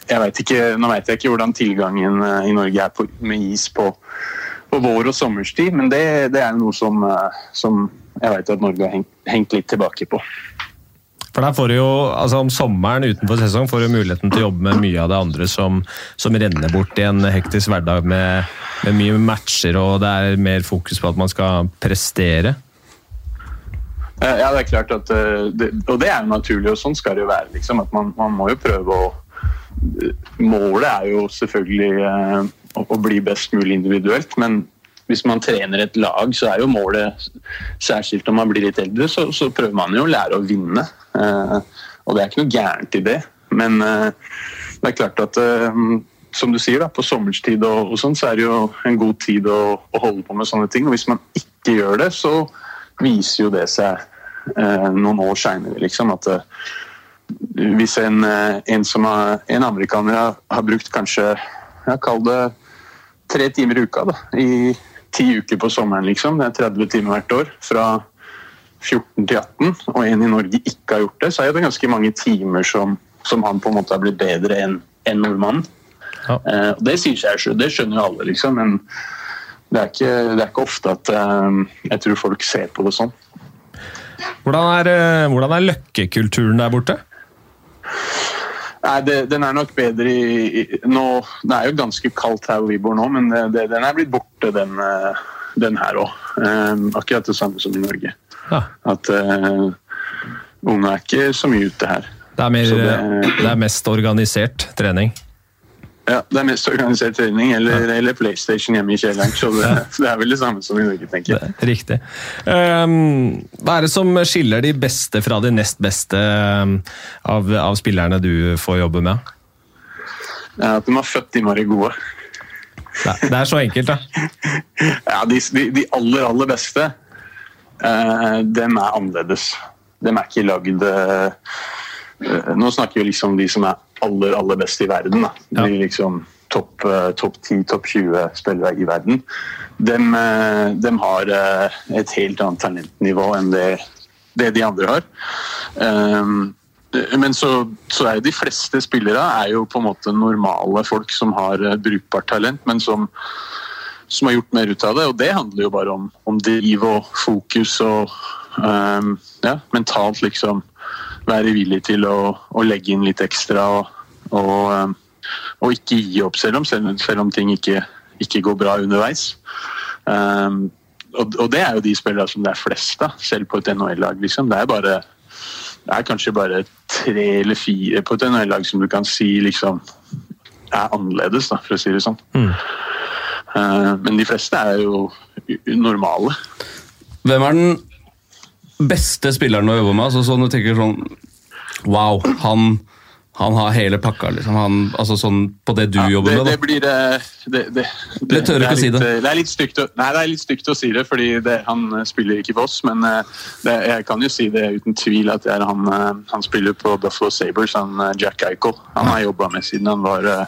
jeg vet ikke, Nå vet jeg ikke hvordan tilgangen eh, i Norge er på, med is på, på vår og sommerstid, men det, det er noe som, som jeg vet at Norge har hengt, hengt litt tilbake på. For der får du jo, altså Om sommeren utenfor sesong får du muligheten til å jobbe med mye av det andre som, som renner bort i en hektisk hverdag med, med mye matcher, og det er mer fokus på at man skal prestere. Eh, Ja, det er klart at eh, Og det er jo naturlig, og sånn skal det jo være. liksom, at Man, man må jo prøve å Målet er jo selvfølgelig eh, å, bli best mulig individuelt, men hvis man trener et lag, så er jo målet, særskilt når man blir litt eldre, så, så prøver man jo å lære å vinne. Eh, og det er ikke noe gærent i det. Men eh, det er klart at eh, som du sier, da, på sommerstid og, og sånn, så er det jo en god tid å, å holde på med sånne ting. Og hvis man ikke gjør det, så viser jo det seg eh, noen år seinere, liksom. At eh, hvis en, eh, en, som har, en amerikaner har, har brukt kanskje jeg Kall det tre timer i uka da, i ti uker på sommeren, liksom. Det er 30 timer hvert år. Fra 14 til 18, og en i Norge ikke har gjort det, så er det ganske mange timer som, som han på en måte har blitt bedre enn en nordmannen. Ja. Eh, det sier seg selv, det skjønner jo alle, liksom. Men det er ikke, det er ikke ofte at eh, jeg tror folk ser på det sånn. Hvordan er, eh, hvordan er løkkekulturen der borte? Nei, det, Den er nok bedre i, i nå, Det er jo ganske kaldt her hvor vi bor nå, men det, det, den er blitt borte, den, eh, den her òg. akkurat det samme som i Norge. Ja, At uh, ungene er ikke så mye ute her. det, er mer, det er mest organisert trening. Ja, Det er mest organisert trening eller, eller PlayStation hjemme i kjelleren. Så det, det er vel det samme som i Norge, tenker jeg. Riktig. Um, hva er det som skiller de beste fra de nest beste um, av, av spillerne du får jobbe med? Ja, at de har født innmari gode. Det, det er så enkelt, da. Ja, de, de, de aller, aller beste, uh, dem er annerledes. Dem er ikke lagd uh, Nå snakker vi liksom om de som er aller, aller best i verden. Da. De liksom topp top 10, topp 20 spillere i verden. De, de, har eh, et helt annet talentnivå enn det, det de andre har. Um, men så, så er jo de fleste spillere er jo på en måte normale folk som har eh, brukbart talent, men som, som har gjort mer ut av det. Og det handler jo bare om, om driv og fokus og um, ja, mentalt liksom være villig til å, å legge inn litt ekstra og, og, um, og ikke gi opp selv om, selv, selv om ting ikke, ikke går bra underveis. Um, og, og det er jo de spillerne som det er flest av, selv på et NHL-lag. Liksom. Det det er kanskje bare tre eller fire på et NHL-lag som du kan si liksom er annerledes, da, for å si det sånn. Eh, men de fleste er jo normale. Hvem er den beste spilleren å jobbe med? Altså, sånn du tenker sånn Wow, han, han har hele pakka, liksom. Han, altså, sånn, på det du Ja, jobber det, med. det blir det, det, det, tør ikke å si det. Det er litt stygt å, nei, det er litt stygt å si det, fordi det, han eh, spiller ikke for oss. Men eh, det, jeg kan jo si det uten tvil at han, eh, han spiller på Buffalo Sabres, han Jack Eichel. Han har jobba med siden han var eh,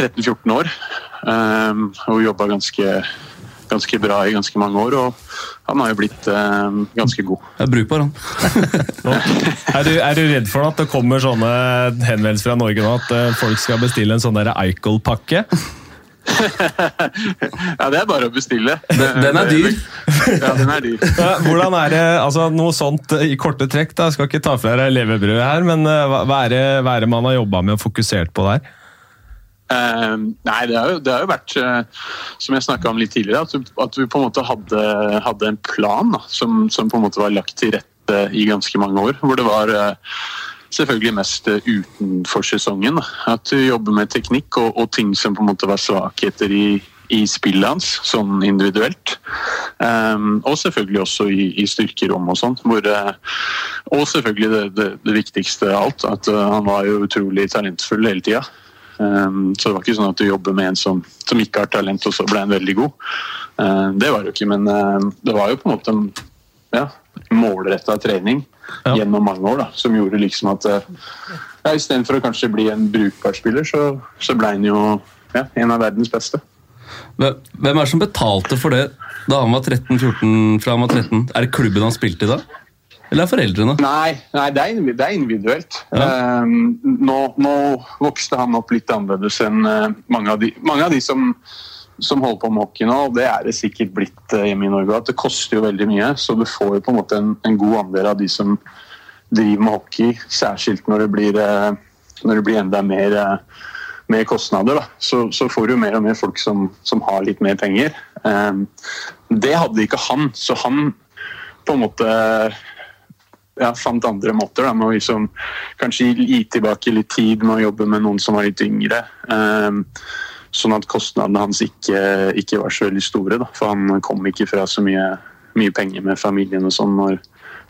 13-14 år. Um, og jobba ganske, ganske bra i ganske mange år. Og han har jo blitt eh, ganske god. Jeg er brukbar, han. Er du, er du redd for at det kommer sånne henvendelser fra Norge nå, at eh, folk skal bestille en sånn der Eichel-pakke? Ja, det er bare å bestille. Den- den er dyr. Ja, den er dyr. Ja, Hvordan er det, altså Noe sånt eh, i korte trekk, da, jeg skal ikke ta fra deg levebrødet her, men eh, hva hva er det, hva er det man har jobba med og fokusert på der? Eh, nei, det har jo, det har jo vært, eh, som jeg snakka om litt tidligere, at, at vi på en måte hadde, hadde en plan da, som, som på en måte var lagt til rette i ganske mange år. Hvor det var eh, selvfølgelig mest eh, utenfor sesongen. At vi jobber med teknikk og, og ting som på en måte var svakheter i, i spillet hans, sånn individuelt. Um, og selvfølgelig også i, i styrkerom og sånn. Og selvfølgelig det, det, det viktigste av alt, at han var jo utrolig talentfull hele tida. Um, så det var ikke sånn at du jobber med en som, som ikke har talent, og så ble en veldig god. Uh, det var det jo ikke, men uh, det var jo på en måte ja, målretta trening Ja. gjennom mange år da, som gjorde liksom at uh, ja, istedenfor å kanskje bli en brukbar spiller, så, så ble han jo ja, en av verdens beste. Hvem er det som betalte for det da han var 13-14? fra han var 13? Er det klubben han spilte i da? Eller er foreldrene? Nei, nei det, er, individuelt. Um, nå, nå vokste han opp litt annerledes enn uh, mange, av de, mange av de som, som holder på med hockey nå. og Det er det sikkert blitt uh, hjemme i Norge. at Det koster jo veldig mye, så du får jo på en måte en, en god andel av de som driver med hockey, særskilt når det blir, uh, når det blir enda mer, mer kostnader. Så, så får du mer og mer folk som, som har litt mer penger. Um, det hadde ikke han, så han på en måte ja, fant andre måter. Da, med å liksom, kanskje gi, tilbake litt tid med å jobbe med noen som var litt yngre. Um, sånn at kostnadene hans ikke, ikke var så veldig store. Da, for han kom ikke fra så mye, mye penger med familien og sånn når,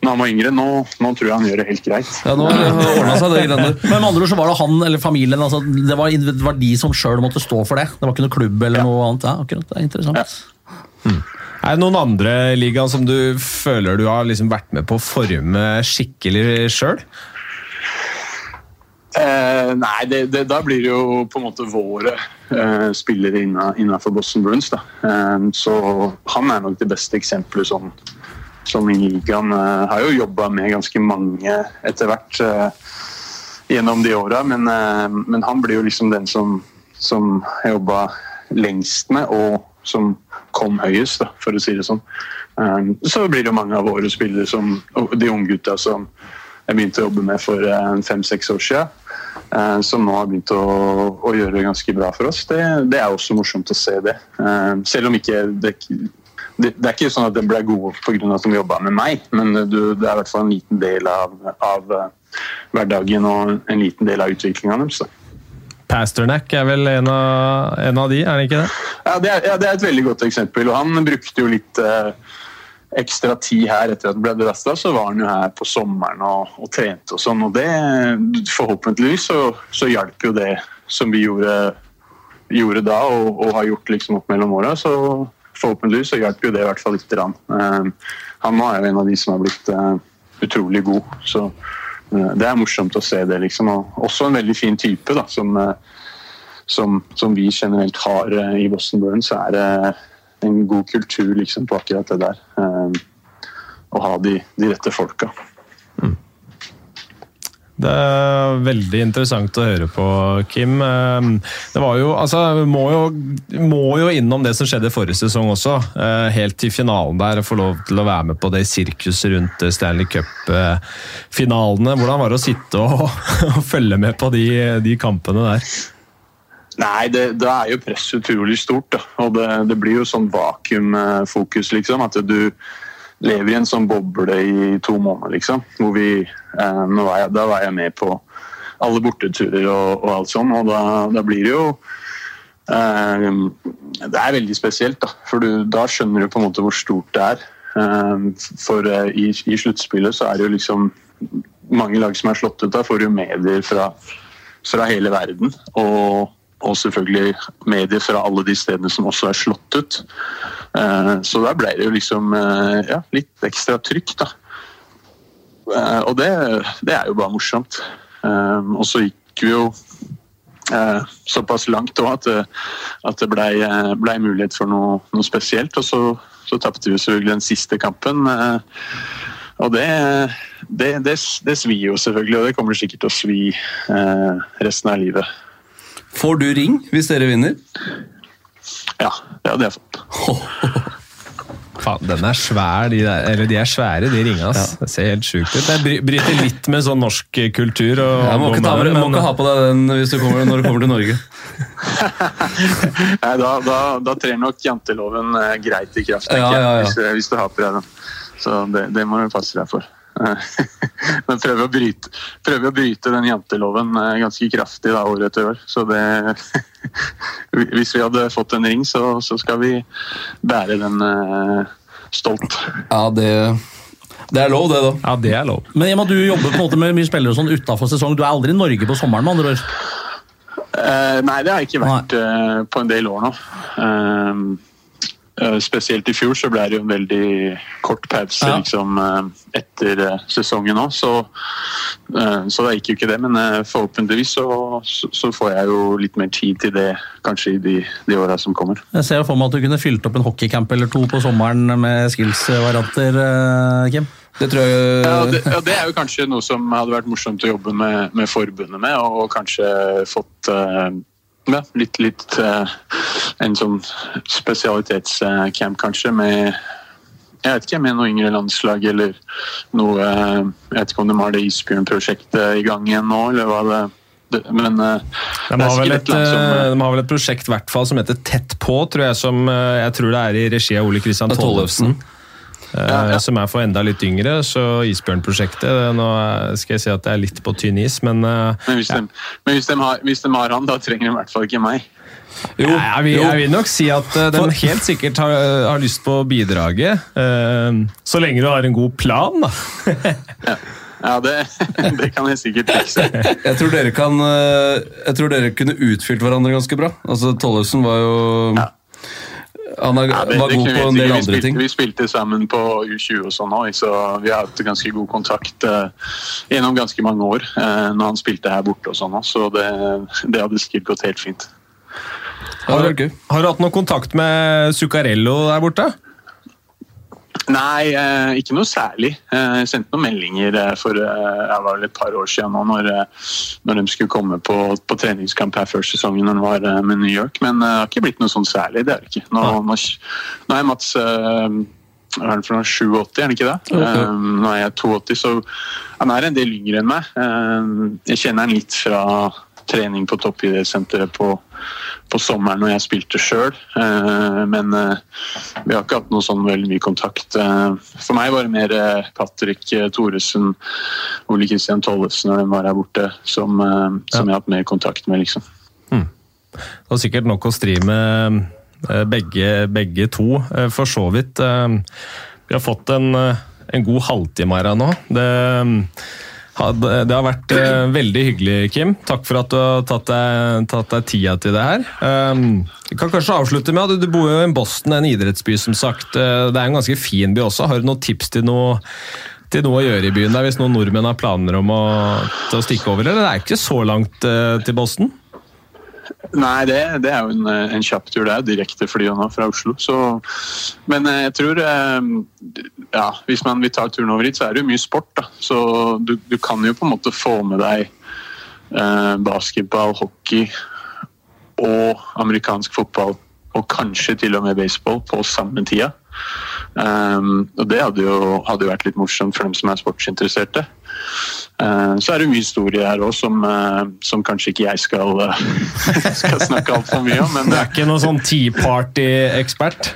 når han var yngre. Nå, nå tror jeg han gjør det helt greit. Ja, nå har ordna seg, det greiene. Men med andre ord så var det han eller familien, altså, det, var, det var de som sjøl måtte stå for det. Det var ikke noe klubb eller noe annet. Ja, akkurat, det er interessant. Er det noen andre ligaen som du føler du har liksom vært med på å forme skikkelig sjøl? Eh, nei, det, det, da blir det jo på en måte våre eh, spillere innenfor Boston Bruins. Eh, så han er nok det beste eksempelet sånn, som i ligaen. Eh, har jo jobba med ganske mange etter hvert eh, gjennom de åra, men, eh, men han blir jo liksom den som, som jeg jobba lengst med, og som kom høyest, da, for å si det sånn. Eh, så blir det jo mange av våre spillere, som, de unggutta som jeg begynte å jobbe med for eh, fem-seks år siden. eh, Som nå har begynt å, å gjøre det ganske bra for oss. Det, det er også morsomt å se det. Eh, Selv om ikke det, det, det er ikke sånn at de ble gode pga. at de jobba med meg, men du, det er i hvert fall en liten del av, av eh, hverdagen og en liten del av utviklinga deres. Pasternak er vel en av, en av de, er det ikke det? Ja det, er, ja, det er et veldig godt eksempel. og Han brukte jo litt eh, ekstra tid her etter at han ble drasta, så var han jo her på sommeren og, og trente og sånn. Og det, forhåpentligvis så, så hjalp jo det som vi gjorde, gjorde da, og, og, har gjort liksom opp mellom åra. Så forhåpentligvis så hjalp jo det i hvert fall lite grann. Eh, han er jo en av de som har blitt eh, utrolig god. Så det er morsomt å se det, liksom. Og også en veldig fin type, da, som, som, som vi generelt har i Boston Burns. så er det en god kultur liksom, på akkurat det der. Å ha de, de rette folka. Mm. Det er veldig interessant å høre på, Kim. Ehm, det var jo, altså, må jo, må jo innom det som skjedde forrige sesong også. Eh, helt til finalen der, få lov til å være med på det sirkuset rundt Stanley Cup-finalene. Hvordan var det å sitte og, og følge med på de, de kampene der? Nei, det, det, er jo presset utrolig stort. Da. Og det, det, blir jo sånn vakuumfokus, liksom. At du lever i en sånn boble i to måneder, liksom. Hvor vi eh, var jeg, Da var jeg med på alle borteturer og, og alt sånn, og da, da blir det jo eh, Det er veldig spesielt, da. For du, da skjønner du på en måte hvor stort det er. Eh, for eh, i, i sluttspillet så er det jo liksom mange lag som er slått ut Da får jo medier fra, fra hele verden. Og og selvfølgelig medier fra alle de stedene som også er slått ut. Eh, så da ble det jo liksom eh, ja, litt ekstra trykk, da. Eh, og det, det er jo bare morsomt. Og så gikk vi jo såpass langt òg at, at, det blei ble mulighet for noe, noe spesielt. Og så, så tapte vi selvfølgelig den siste kampen. Og det, det, det, det svir jo selvfølgelig, og det kommer sikkert til å svi resten av livet. Får du ring hvis dere vinner? Ja, det hadde jeg fått. Faen, den er svær, de, der, eller de er svære, de ringene. Ja. Det ser helt sjukt ut. Det bryter litt med sånn norsk kultur. Og, jeg må ikke, ta, med, må ikke ha på deg den hvis du kommer, når du kommer til Norge. Nei, da, da, da, trer nok janteloven eh, greit i kraft, ja, ja, hvis, hvis, du har på deg den. Så det, det må du passe deg for. Men prøver å bryte, prøver å bryte den janteloven eh, ganske kraftig da, år etter år. Så det Hvis vi hadde fått en ring, så, så skal vi bære den uh, stolt. Ja, det det er lov, det, da. Ja, det er lov. Men Emma, du jobber på en måte med mye spillere sånn utafor sesong. Du er aldri i Norge på sommeren? med andre ord? Uh, nei, det har jeg ikke vært uh, på en del år nå. Uh, Eh, spesielt i fjor så ble det jo en veldig kort pause ja. liksom, eh, etter eh, sesongen òg, så, så da gikk jo ikke det. Men forhåpentligvis så, så, får jeg jo litt mer tid til det kanskje i de, de åra som kommer. Jeg ser for meg at du kunne fylt opp en hockeycamp eller to på sommeren med skills-varianter, Kim? Det tror jeg... Ja det, ja, det, er jo kanskje noe som hadde vært morsomt å jobbe med, med forbundet med, og, og kanskje fått uh, ja, litt, litt uh, en sånn spesialitetscamp, kanskje, med jeg vet ikke, med noe yngre landslag eller noe Jeg vet ikke om de har det Isbjørn-prosjektet i gang igjen nå, eller hva det men uh, de, har vel et, som, uh, de har vel et prosjekt hvert som heter Tett på, tror jeg. Som jeg tror det er i regi av Ole Kristian Tollefsen. Ja, ja. Som er for enda litt yngre, så Isbjørn-prosjektet Nå skal jeg si at det er litt på tynn is, men Men, hvis, de, men hvis, de har, hvis, de, har, han, da trenger de i hvert fall ikke meg. Jo, jeg, vil, jeg, vil, nok si at uh, de helt sikkert har, har, lyst på bidraget. Uh, så lenge du har en god plan, da. ja. ja det, det, kan jeg sikkert fikse. Jeg tror dere kan eh, Jeg tror dere kunne utfylt hverandre ganske bra. Altså Tollefsen var jo ja. Han er, ja, det, var god på en del andre ting. Vi spilte sammen på U20 og sånn òg, så vi har hatt ganske god kontakt uh, gjennom ganske mange år. Uh, når han spilte her borte og sånn òg, så det, det hadde sikkert gått helt fint. Har, har, du hatt noe kontakt med Zuccarello der borte? Nei, eh, ikke noe særlig. Eh, jeg sendte noen meldinger eh, for et par år siden nå, når, når de skulle komme på, på, treningskamp her før sesongen når de var med New York. Men det har ikke blitt noe sånn særlig. det er det ikke. Nå, nå, nå er Mats hva er for noe, 87, er han ikke det? Okay. nå er jeg 82, så han er en del yngre enn meg. jeg kjenner han litt fra trening på toppidrettssenteret på, på sommeren når jeg spilte sjøl. Eh, men eh, vi har ikke hatt noe sånn veldig mye kontakt. Eh, for meg var det mer Patrick Thoresen, Ole Kristian Tollesen når de var her borte, som, som jeg har hatt mer kontakt med, liksom. det var sikkert nok å stri med begge, begge to, for så vidt. Vi har fått en, en god halvtime her nå. Det, det har vært eh, veldig hyggelig, Kim. Takk for at du har tatt deg, tatt deg tida til det her. Jeg vi kan kanskje avslutte med at du bor jo i Boston, en idrettsby som sagt. Eh, Det er en ganske fin by også. Har du noen tips til noe, til noe å gjøre i byen der, hvis noen nordmenn har planer om å, å stikke over? Eller det er ikke så langt eh, til Boston? Nei, det, det er jo en, en kjapp tur. Det er direkte fly nå fra Oslo. Så, men eh, jeg tror eh, ja, Hvis man vil ta turen over hit, så er det jo mye sport. Da. Så du, du kan jo på en måte få med deg eh, basketball, hockey og amerikansk fotball. Og kanskje til og med baseball på samme tida. Um, og det hadde jo, hadde jo vært litt morsomt for dem som er sportsinteresserte. Uh, så er det mye historie her òg som, uh, som kanskje ikke jeg skal, skal snakke altfor mye om. Men Du er ikke noen sånn Tea Party-ekspert?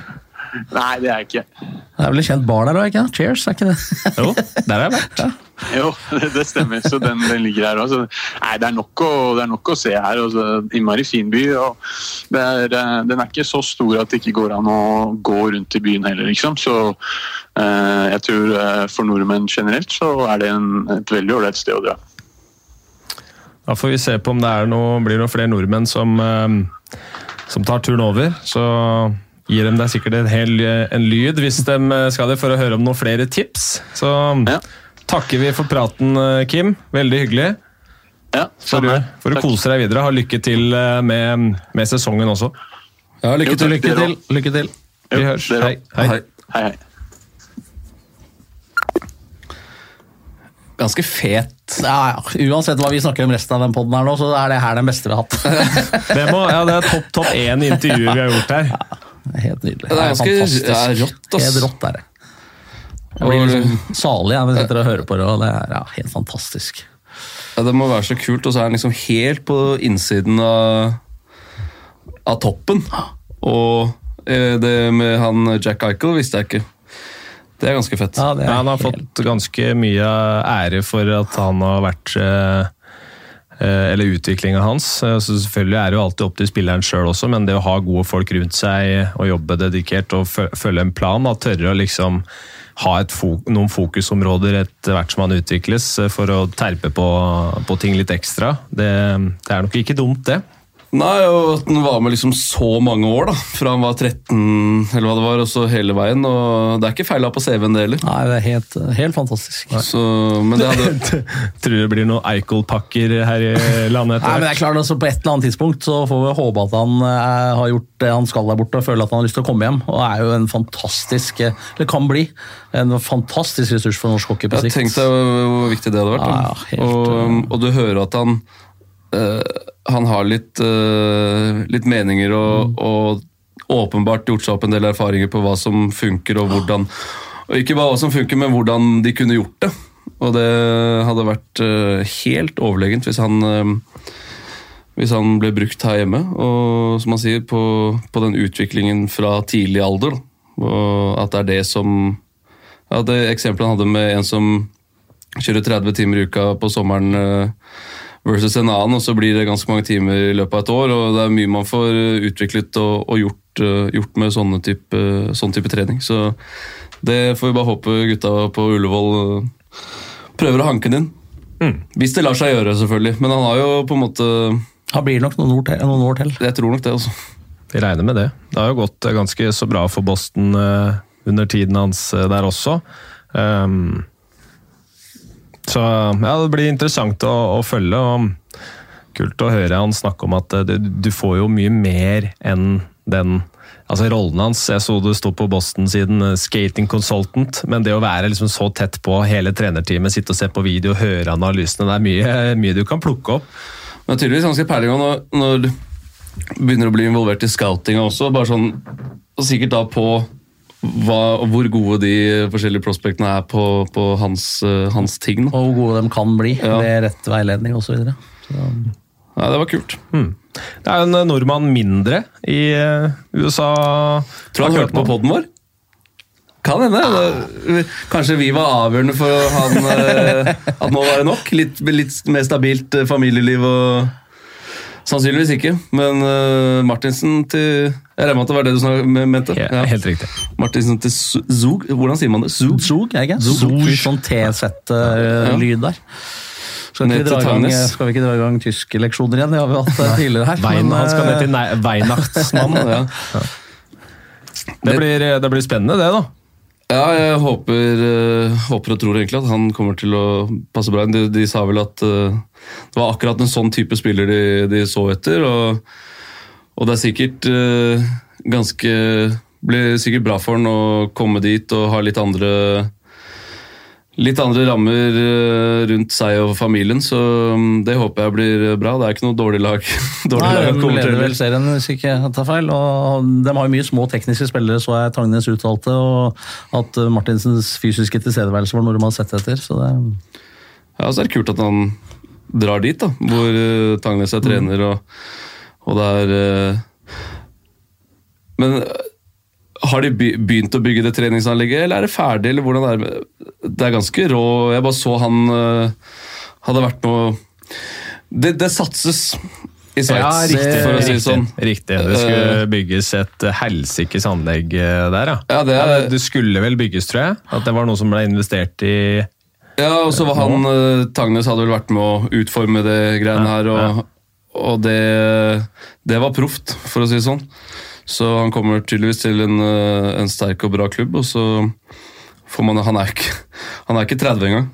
Nei, det er jeg ikke. Det er vel et kjent bar der òg, ikke det? Cheers, er ikke det? Jo, der har jeg vært. Jo, det, det stemmer. Så den, den ligger her òg. Nei, det er, nok å, det er nok å se her. og så Innmari fin by. og det er, eh, Den er ikke så stor at det ikke går an å gå rundt i byen heller, liksom. Så eh, jeg tror eh, for nordmenn generelt så er det en, et veldig ålreit sted å dra. Da får vi se på om det er noe, blir noen flere nordmenn som, eh, som tar turen over. Så gir dem deg sikkert en, hel, eh, en lyd hvis de eh, skal det, for å høre om noen flere tips. Så Ja. takker vi for praten, eh, Kim. Veldig hyggelig. Ja, for, du Takk. kose deg videre. Ha lykke til med, med sesongen også. Ja, lykke Jo, til. Lykke til. Lykke til. Vi høres. Hei. Hei. Hei. Hei, hei. Ganske fet. Ja, ja. Uansett hva vi snakker om resten av den poden her nå, så er det her den beste vi har hatt. Det, må, ja, det er topp topp én intervjuer vi har gjort her. Det Helt nydelig. Det er ganske fantastisk. er rått, ass. Helt rått er det. Jeg blir liksom salig jeg, når jeg sitter og hører på det, og det er ja, helt fantastisk. Ja, det må være så kult, og så er han liksom helt på innsiden av, av toppen. Og eh, det med han Jack Eichel visste jeg ikke. Det er ganske fett. Ja, det er Ja, han har helt- fått ganske mye ære for at han har vært eh, Eller utviklinga hans. Eh, Så selvfølgelig er det jo alltid opp til spilleren sjøl også, men det å ha gode folk rundt seg og jobbe dedikert og følge en plan, da, tørre å liksom ha et fo noen fokusområder etter hvert som han utvikles, eh, for å terpe på, på ting litt ekstra, det, det er nok ikke dumt, det. Nei, og at han var med liksom så mange år, da. Fra han var 13, eller hva det var, og så hele veien. Og det er ikke feil feila på CV-en, det heller. Nei, det er helt, helt fantastisk. Så, men det hadde Tror det blir noen Eichol-pakker her i landet Nei, men det er klart altså På et eller annet tidspunkt så får vi håpe at han eh, har gjort det han skal der borte, og føler at han har lyst til å komme hjem. Og er jo en fantastisk eh, Eller kan bli en fantastisk ressurs for norsk hockey på Jeg Tenk tenkte hvor viktig det hadde vært. Ja, ja, helt, og, og du hører at han eh, han har litt, uh, litt meninger og, og åpenbart gjort seg opp en del erfaringer på hva som funker og hvordan Og ikke bare hva som funker, men hvordan de kunne gjort det. Og det hadde vært uh, helt overlegent hvis han uh, hvis han ble brukt her hjemme. Og som han sier, på, på den utviklingen fra tidlig alder. Og at det er det som ja, Det eksempelet han hadde med en som kjører 30 timer i uka på sommeren versus en annen, og så blir det ganske mange timer i løpet av et år. og Det er mye man får eh, utviklet og, og gjort, eh, gjort med sånne type, sånn type trening. Så det får vi bare håpe gutta på Ullevål eh, prøver å hanke den inn. Hvis det lar seg gjøre, selvfølgelig. Men han har jo på en måte Han blir nok noen år til. Noen år til. Jeg tror nok det, altså. Vi regner med det. Det har jo gått ganske så bra for Boston under tiden hans der også. Um, så ja, det blir interessant å, å følge. og Kult å høre han snakke om at eh, du, du får jo mye mer enn den altså rollen hans. Jeg så det sto på Boston-siden, eh, skating consultant. Men det å være liksom så tett på hele trenerteamet, sitte og se på video, høre analysene, det er mye, mye du kan plukke opp. Men tydeligvis ganske også når, når du begynner å bli involvert i scoutinga også. bare sånn, og Sikkert da på hva, hvor gode de forskjellige prospektene er på, på hans, eh, hans ting. Da. Og hvor gode de kan bli Ja. ved rett veiledning osv. Ja, det var kult. Det er jo en eh, nordmann mindre i eh, USA. Tror du han hørte på poden vår? Kan hende. Kanskje vi var avgjørende for han, at nå var det nok? Litt, litt mer stabilt familieliv og Sannsynligvis ikke, men uh, Martinsen til Jeg regner med at det var det du snak- mente? Ja, Helt riktig. Martinsen til Zug, hvordan sier man det? Zug? Zug, er ikke? Zug. Zug. Sånn T-sett lyd der. Skal, vi dra gang- skal vi ikke dra i gang tyske leksjoner igjen? Det har vi hatt eh, tidligere her. Vein, men, han skal ned eh, til Nei- Weihnachtsmann. Ja. Det blir, det blir spennende, det, da. Ja, jeg håper, eh, håper og tror egentlig at han kommer til å passe bra inn. De, de sa vel at eh, det var akkurat en sånn type spiller de, de så etter. Og, og det er sikkert eh, ganske Blir sikkert bra for han å komme dit og ha litt andre Litt andre rammer eh, rundt seg og familien, så mm, det håper jeg blir bra. Det er ikke noe dårlig lag. dårlig Nei, lag leder vel serien, hvis ikke jeg tar feil. og De har jo mye små tekniske spillere, så jeg Tangnes uttalte. Og at eh, Martinsens fysiske tilstedeværelse var noe de har sett etter. så det... Ja, så er det kult at han drar dit, da, hvor uh, Tangnes er trener, og, og det er eh, Men eh, har de begynt å bygge det treningsanlegget, eller er det ferdig, eller hvordan er det? Det er ganske rå Jeg bare så han eh, hadde vært noe Det, det satses i Sveits, for å si det sånn. Riktig. Det skulle bygges et helsikes anlegg eh, der, ja. Ja, det er- det skulle vel bygges, tror jeg. At det var noe som ble investert i Ja, og så var han eh, Tangnes hadde vel vært med å utforme det greiene her, og, og det, det var proft, for å si det sånn. Så han kommer tydeligvis til en, eh, en sterk og bra klubb, og så man Han er ikke, han er ikke 30 engang.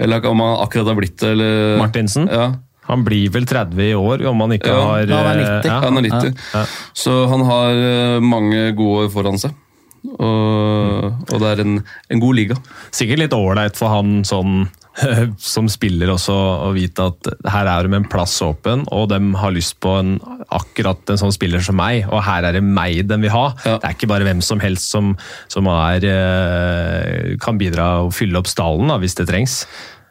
Eller om han akkurat har blitt det, eller Martinsen. Ja, Han blir vel 30 i år, om han ikke Ja, har ja, han er eh, 90. ja. han er 90. Ja. Så han har eh, mange gode år foran seg. Og, og det er en, en god liga. Sikkert litt ålreit for han sånn som spiller også å vite at her er de en plass åpen, og de har lyst på en, akkurat en sånn spiller som meg, og her er det meg de vil ha. Ja. Det er ikke bare hvem som helst som, som er, eh, kan bidra og fylle opp stallen da, hvis det trengs.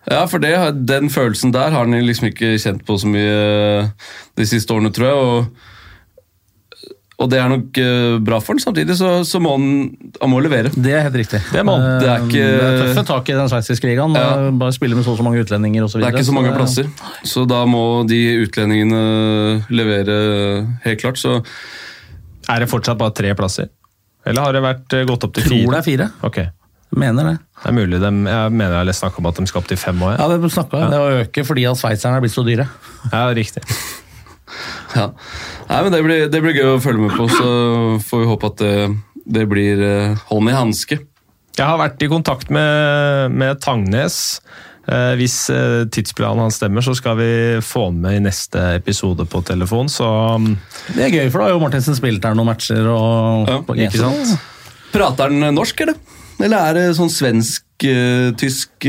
Ja, for det, den følelsen der har han liksom ikke kjent på så mye eh, de siste årene, tror jeg. Og, og det er nok eh, bra for han. Samtidig så, så må han, han må levere. Det er helt riktig. Det må. Eh, Det er ikke- det er tøffe tak i den sveitsiske ligaen. Ja. eh, Bare spille med så og så mange utlendinger osv. Det er ikke så mange plasser. Så da må de utlendingene levere helt klart. Så Er det fortsatt bare tre plasser? Eller har det vært eh, gått opp til fire? Tror det er fire. Ok, Mener det. det er mulig. De, jeg mener jeg har snakka om at de skal opp til fem år. Ja, det snakka jeg. Det å øke fordi at sveitserne er blitt så dyre. Ja, riktig. Ja. Nei, men det blir, det blir gøy å følge med på, så får vi håpe at det, det blir eh, hånd i hanske. Jeg har vært i kontakt med, med Tangnes. Eh, hvis eh, tidsplanen hans stemmer, så skal vi få han med i neste episode på telefon. Så mm, Det er gøy, for da har jo Martinsen spilt her noen matcher. og... Ja, ikke sant? Prater han norsk, eller? Eller er det sånn svensk-tysk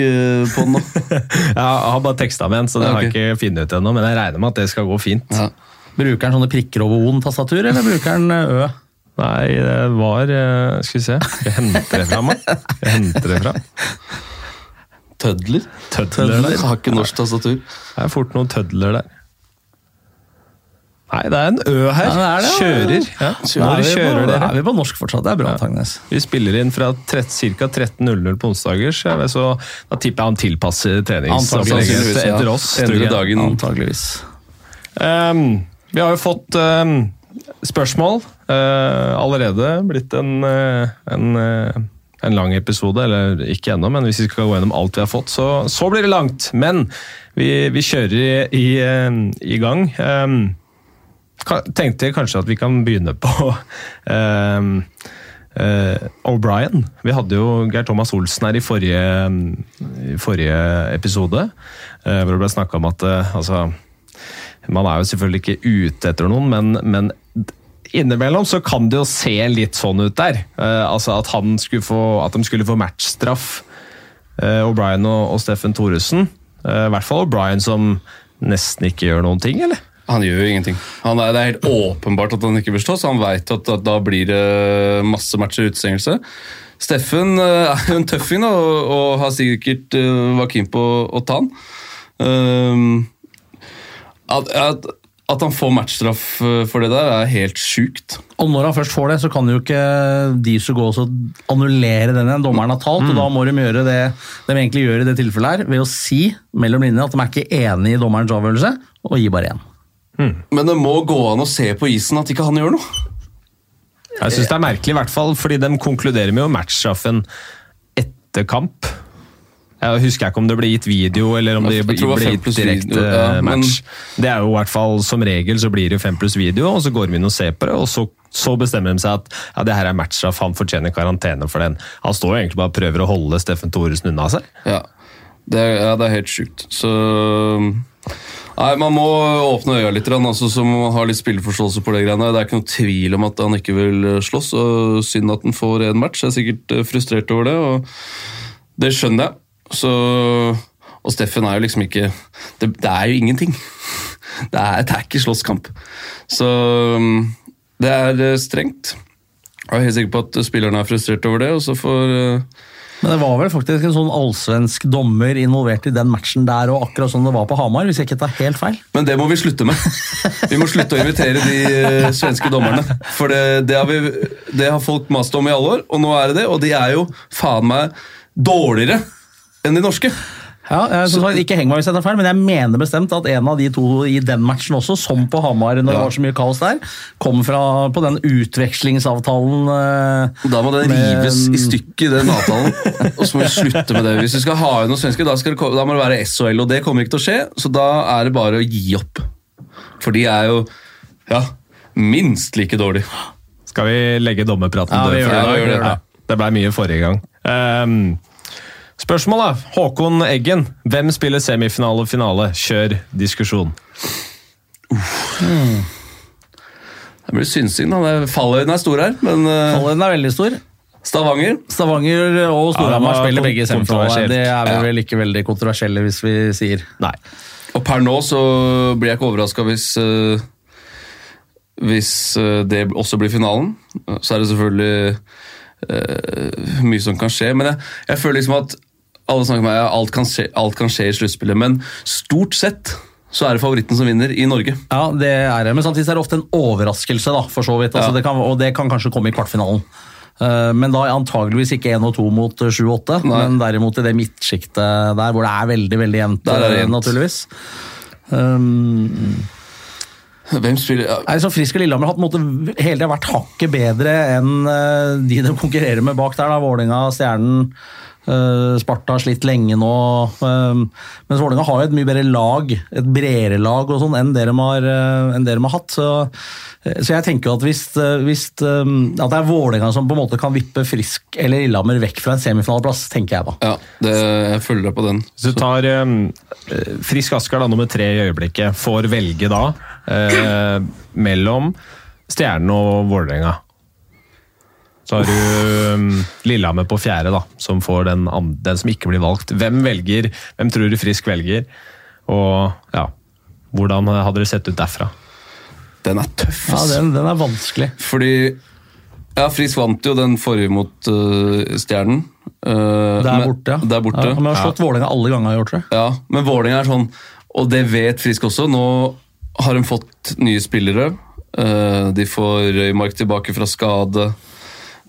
på den nå? Jeg har bare teksta med den, så det har jeg ikke funnet ut ennå. Men jeg regner med at det skal gå fint. Ja. Bruker han sånne prikker over O-en-tastatur, eller bruker han Ø? Nei, det var eh, Skal vi se. Jeg hente det fra meg. Jeg hente det fra. Tødler? Tødler der. Har ikke norsk tastatur. Det er fort noen tødler der. Nei, det er en Ø her. Ja, det det, ja. Kjører. Ja, Når er, vi kjører dere? er vi på norsk fortsatt. Det er bra, Tangnes. Vi spiller inn fra ca. 13.00 på onsdager, så, så da tipper jeg han tilpasser treningsopplegget etter, ja. oss. Endrer dagen. Antageligvis. Um, vi har jo fått um, spørsmål uh, allerede. Blitt en, uh, en, uh, en lang episode, eller ikke ennå, men hvis vi skal gå gjennom alt vi har fått, så, så blir det langt. Men vi, vi kjører i, i, eh, i gang. Ehm, ka- tenkte kanskje at vi kan begynne på um, uh, O'Brien. Vi hadde jo Geir Thomas Olsen her i forrige, i forrige episode, uh, hvor det ble snakka om at uh, altså, man er jo selvfølgelig ikke ute etter noen, men, men innimellom så kan det jo se litt sånn ut der. Altså at, han få, at de skulle få matchstraff, O'Brien og, og Steffen Thoresen. I hvert fall O'Brien som nesten ikke gjør noen ting, eller? Han gjør jo ingenting. Han er, det er helt åpenbart at han ikke vil stå, så han veit at, at da blir det masse matcher utestengelse. Steffen eh, er jo en tøffing og, og har sikkert uh, var keen på å, ta han. Um, at, at, at han får matchstraff eh, for det der, er helt sjukt. Og når han først får det, så kan jo ikke de som går og annullere den igjen. Dommeren har talt, og da må de gjøre det de egentlig gjør i det tilfellet her, ved å si mellom linjene at de er ikke enig i dommerens avgjørelse, og gi bare én. Men det må gå an å se på isen at ikke han gjør noe. Jeg syns det er merkelig, i hvert fall fordi de konkluderer med jo matchstraffen etter kamp. Jeg husker ikke om det ble gitt video, eller om det ble gitt direkte ja, match. Det er jo i hvert fall som regel så blir det jo fem pluss video, og så går vi inn og ser på det, og så, så bestemmer de seg at ja, det her er matchstraff, han fortjener karantene for den. Han står jo egentlig bare og prøver å holde Steffen Thoresen unna seg. Ja, det er, ja, det er helt sjukt. Så Nei, Man må åpne øya litt, altså, så må man ha litt spilleforståelse på det. greiene. Det er ikke noe tvil om at han ikke vil eh, slåss. og Synd at han får én match. Jeg er sikkert eh, frustrert over det, og det skjønner jeg. Så, og Steffen er jo liksom ikke Det, det er jo ingenting. Det er, det er ikke slåsskamp. Så mm, det er eh, strengt. Jeg er helt sikker på at spillerne er frustrert over det, og så får Men det var vel faktisk en sånn allsvensk dommer involvert i den matchen der, og akkurat som det var på Hamar, hvis jeg ikke tar helt feil. Men det må vi slutte med. Vi må slutte å invitere de eh, svenske dommerne. For det, det, har vi, det har folk mast om i alle år, og nå er det det. Og de er jo faen meg dårligere enn de norske. Ja, jeg, som sagt, ikke heng meg hvis jeg tar feil, men jeg mener bestemt at en av de to i den matchen også, som på Hamar når det var så mye kaos der, kom fra på den utvekslingsavtalen eh, Da må den rives i stykker, den avtalen. Og så må vi slutte med det. Hvis vi skal ha inn noen svensker, da, skal det, da må det være SHL, og det kommer ikke til å skje. Så da er det bare å gi opp. For de er jo ja, minst like dårlige. Skal vi legge dommerpraten Ja, død for i det, dag? vi gjør det. Ja, det ble mye forrige gang. Ehm, spørsmål, da. Håkon Eggen. Hvem spiller semifinale og finale? Kjør diskusjon. Det blir synsing, da. Det- Fallhøyden er stor her, men eh, Fallen er veldig stor. Stavanger Stavanger og Storhamar Ja, spiller begge kontroversielt. Det er vi Ja. vel ikke veldig kontroversielle, hvis vi sier. Nei. Og per nå så blir jeg ikke overraska hvis uh, Hvis eh, det også blir finalen. Så er det selvfølgelig uh, mye som kan skje. Men jeg, jeg føler liksom at alle snakker om alt kan skje, alt kan skje i sluttspillet. Men stort sett så er det favoritten som vinner i Norge. Ja, det er det. Men samtidig er det ofte en overraskelse, da, for så vidt. Altså, Ja. det kan, og det kan kanskje komme i kvartfinalen. Eh, Men da antageligvis ikke 1 og 2 mot 7-8, men derimot i det midtsjiktet der hvor det er veldig veldig jevnt, Der er det eh, jevnt. naturligvis. Um, Hvem spiller ja, Nei, så Frisk og Lillehammer har på en måte hele tiden vært hakket bedre enn eh, de de konkurrerer med bak der. da, Vålinga, Stjernen, eh, Sparta har slitt lenge nå. eh, mens Vålerenga har et mye bedre lag, et bredere lag og sånn enn dere har, eh, dere har hatt. Så, eh, så jeg tenker at hvis, eh, hvis eh, at det er Vålerenga som på en måte kan vippe Frisk eller Lillehammer vekk fra en semifinaleplass, tenker jeg da. ja det, Jeg følger deg på den. Hvis du tar eh, Frisk Asker, da, nummer tre i øyeblikket, får velge da eh, mellom Stjernen og Vålerenga. Så har du um, Lillehammer på fjerde, da, som får den, den som ikke blir valgt. Hvem velger? Hvem tror du Frisk velger? Og ja, hvordan hadde det sett ut derfra? Den er tøff, Ja, den, den er vanskelig. Fordi ja, Frisk vant jo den forrige mot uh, Stjernen. Uh, Der borte, ja. Der borte. Ja, men har slått Vålerenga alle ganger, i år, tror jeg. Ja, men Vålerenga er sånn, og det vet Frisk også. Nå har de fått nye spillere. Uh, de får Røymark tilbake fra skade.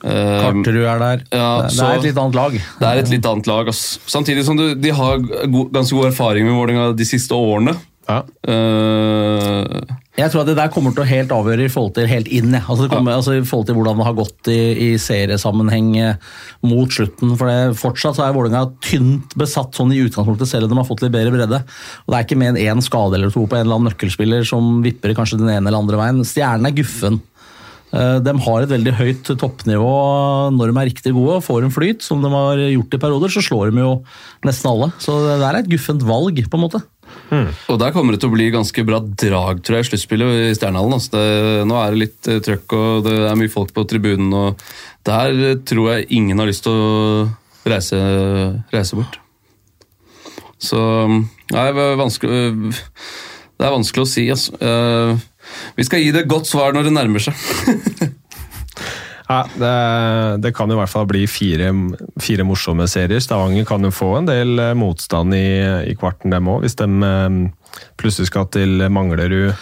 Eh, Karterud er der. ja, det, det er et litt annet lag. det er et litt annet lag. Ass. Samtidig som du, de har ganske god erfaring med Vålerenga de siste årene. Ja. Uh, Jeg tror at det der kommer til å helt avgjøre i forhold til helt inn. Ja. Altså det kommer, altså I forhold til hvordan det har gått i, i seriesammenheng eh, mot slutten. For det, Fortsatt så er Vålerenga tynt besatt sånn i utgangspunktet, selv om de har fått litt bedre bredde. Og Det er ikke mer en én skade eller to på en eller annen nøkkelspiller som vipper kanskje den ene eller andre veien. Stjernen er guffen. Eh, De har et veldig høyt toppnivå når de er riktig gode. og Får en flyt, som de har gjort i perioder, så slår de jo nesten alle. Så det der er et guffent valg, på en måte. og der kommer det til å bli ganske bra drag, tror jeg, i sluttspillet i Stjernehallen. Altså. Det, nå er det litt eh, trøkk, og det er mye folk på tribunen. og Der eh, tror jeg ingen har lyst til å reise, reise bort. Så nei, det er vanskelig, det er vanskelig å si. Altså. Eh, Vi skal gi det et godt svar når det nærmer seg. Ja, det, det kan i hvert fall bli fire, fire morsomme serier. Stavanger kan jo få en del eh, motstand i, i kvarten, dem òg, hvis de eh, plutselig skal til Manglerud.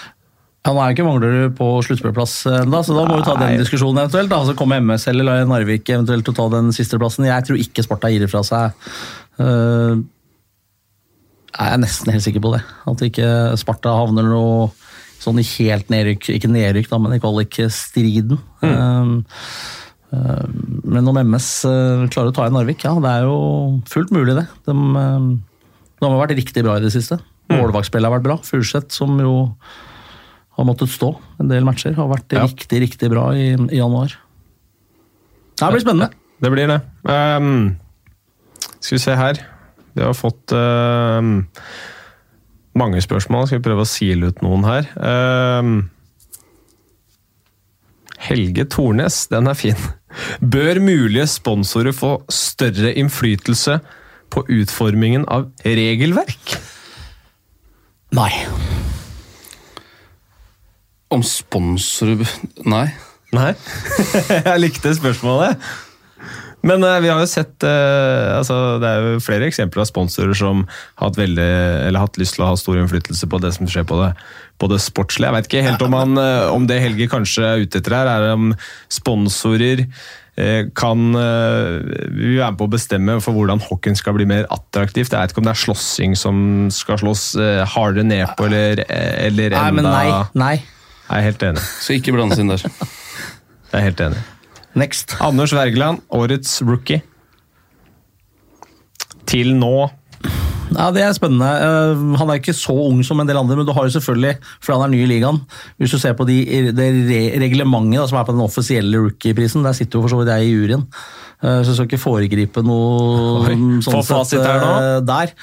Ja, Nå er jo ikke Manglerud på sluttspillplass ennå, så da må vi ta den diskusjonen eventuelt. da. Så kommer MS eller Narvik eventuelt til å ta den siste plassen. Jeg tror ikke Sparta gir fra seg. Uh, jeg er nesten helt sikker på det. At ikke Sparta havner noe sånn helt nedrykk, ikke nedrykk, da, men i kvalikstriden. Um, um, men om MS uh, klarer å ta igjen Narvik, ja, det er jo fullt mulig, det. De, um, de har vært riktig bra i det siste. Målvaktspillet har vært bra. Furseth, som jo har måttet stå en del matcher, har vært Ja. riktig, riktig bra i, i januar. Det blir spennende. Det blir det. Skal vi se her. Vi har fått ehm, mange spørsmål. Skal vi prøve å sile ut noen her. Ehm, Helge Tornes, den er fin. Bør mulige sponsorer få større innflytelse på utformingen av regelverk? Nei. Om sponsorer Nei. Nei. Jeg likte spørsmålet. Men uh, vi har jo sett uh, altså, Det er jo flere eksempler av sponsorer som har hatt, veldig, eller hatt lyst til å ha stor innflytelse på det som skjer på det, på det sportslige. Jeg vet ikke helt om, han, uh, om det Helge kanskje er ute etter her, er om sponsorer eh, kan eh, vi være med på å bestemme for hvordan hockeyen skal bli mer attraktivt. Jeg vet ikke om det er slåssing som skal slås eh, hardere ned på, eller, eller Nei, enda men nei. Nei. Jeg er helt enig. Så ikke blandes inn der. Jeg er helt enig. Next. Anders Wergeland, årets rookie. Til nå. Ja, Det er spennende. Eh, Han er ikke så ung som en del andre, men du har jo selvfølgelig, fordi han er ny i ligaen Hvis du ser på de, det re reglementet som er på den offisielle rookie-prisen, der sitter jo for så vidt jeg i juryen. Eh, Så jeg skal ikke foregripe noe Oi, sånn sett eh, der.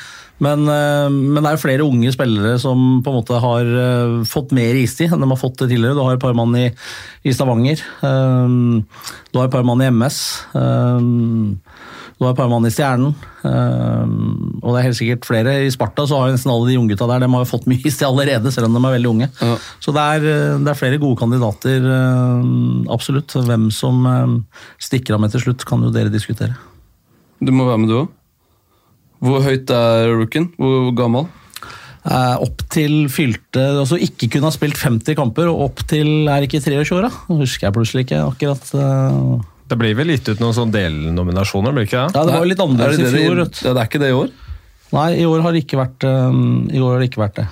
Men, eh, men det er flere unge spillere som på en måte har eh, fått mer istid enn de har fått det tidligere. Du har et par mann i, i Stavanger. eh, Du har et par mann i MS. Du har et par mann i Stjernen. Og det er helt sikkert flere. I Sparta så har nesten alle de unggutta der de har fått mye istid allerede, selv om de er veldig unge. Ja. Så det er, det er flere gode kandidater, absolutt. Hvem som stikker av med til slutt, kan jo dere diskutere. Du må være med, du òg. Hvor høyt er rookien? Hvor gammel? Eh, opp til fylte Altså ikke kunne ha spilt 50 kamper, og opp til er ikke 23 år, da? Nå husker jeg plutselig ikke akkurat. eh. Det blir vel gitt ut noen sånn delnominasjoner, blir det ikke det? Ja, det var jo litt annerledes Er det i fjor. de- vet du. Ja, det er ikke det i år? Nei, i år har det ikke vært, um, i år har det ikke vært det.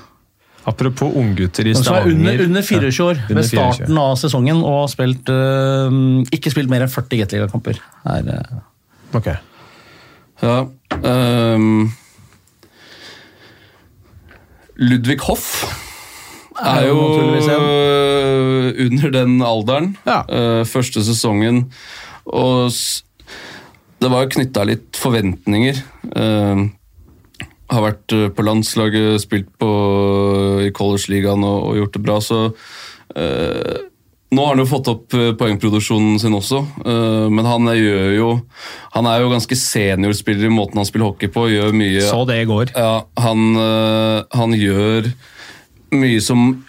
Apropos unggutter i er Stavanger. under, under 24 år Ja, ved under 24. starten av sesongen og har spilt, eh, ikke spilt mer enn 40 Gateliga-kamper. Uh. eh, Ok. Ja. Ehm, Ludvig Hoff er jo øh, under den alderen. Ja. Uh, første sesongen. Og det var knytta litt forventninger. Uh, har vært øh, på landslaget, spilt på, i college-ligaen og, og gjort det bra, så øh, nå har han jo fått opp øh, poengproduksjonen sin også, øh, men han gjør jo Han er jo ganske seniorspiller i måten han spiller hockey på. Gjør mye Så det i går. ja, han, øh, han gjør mye som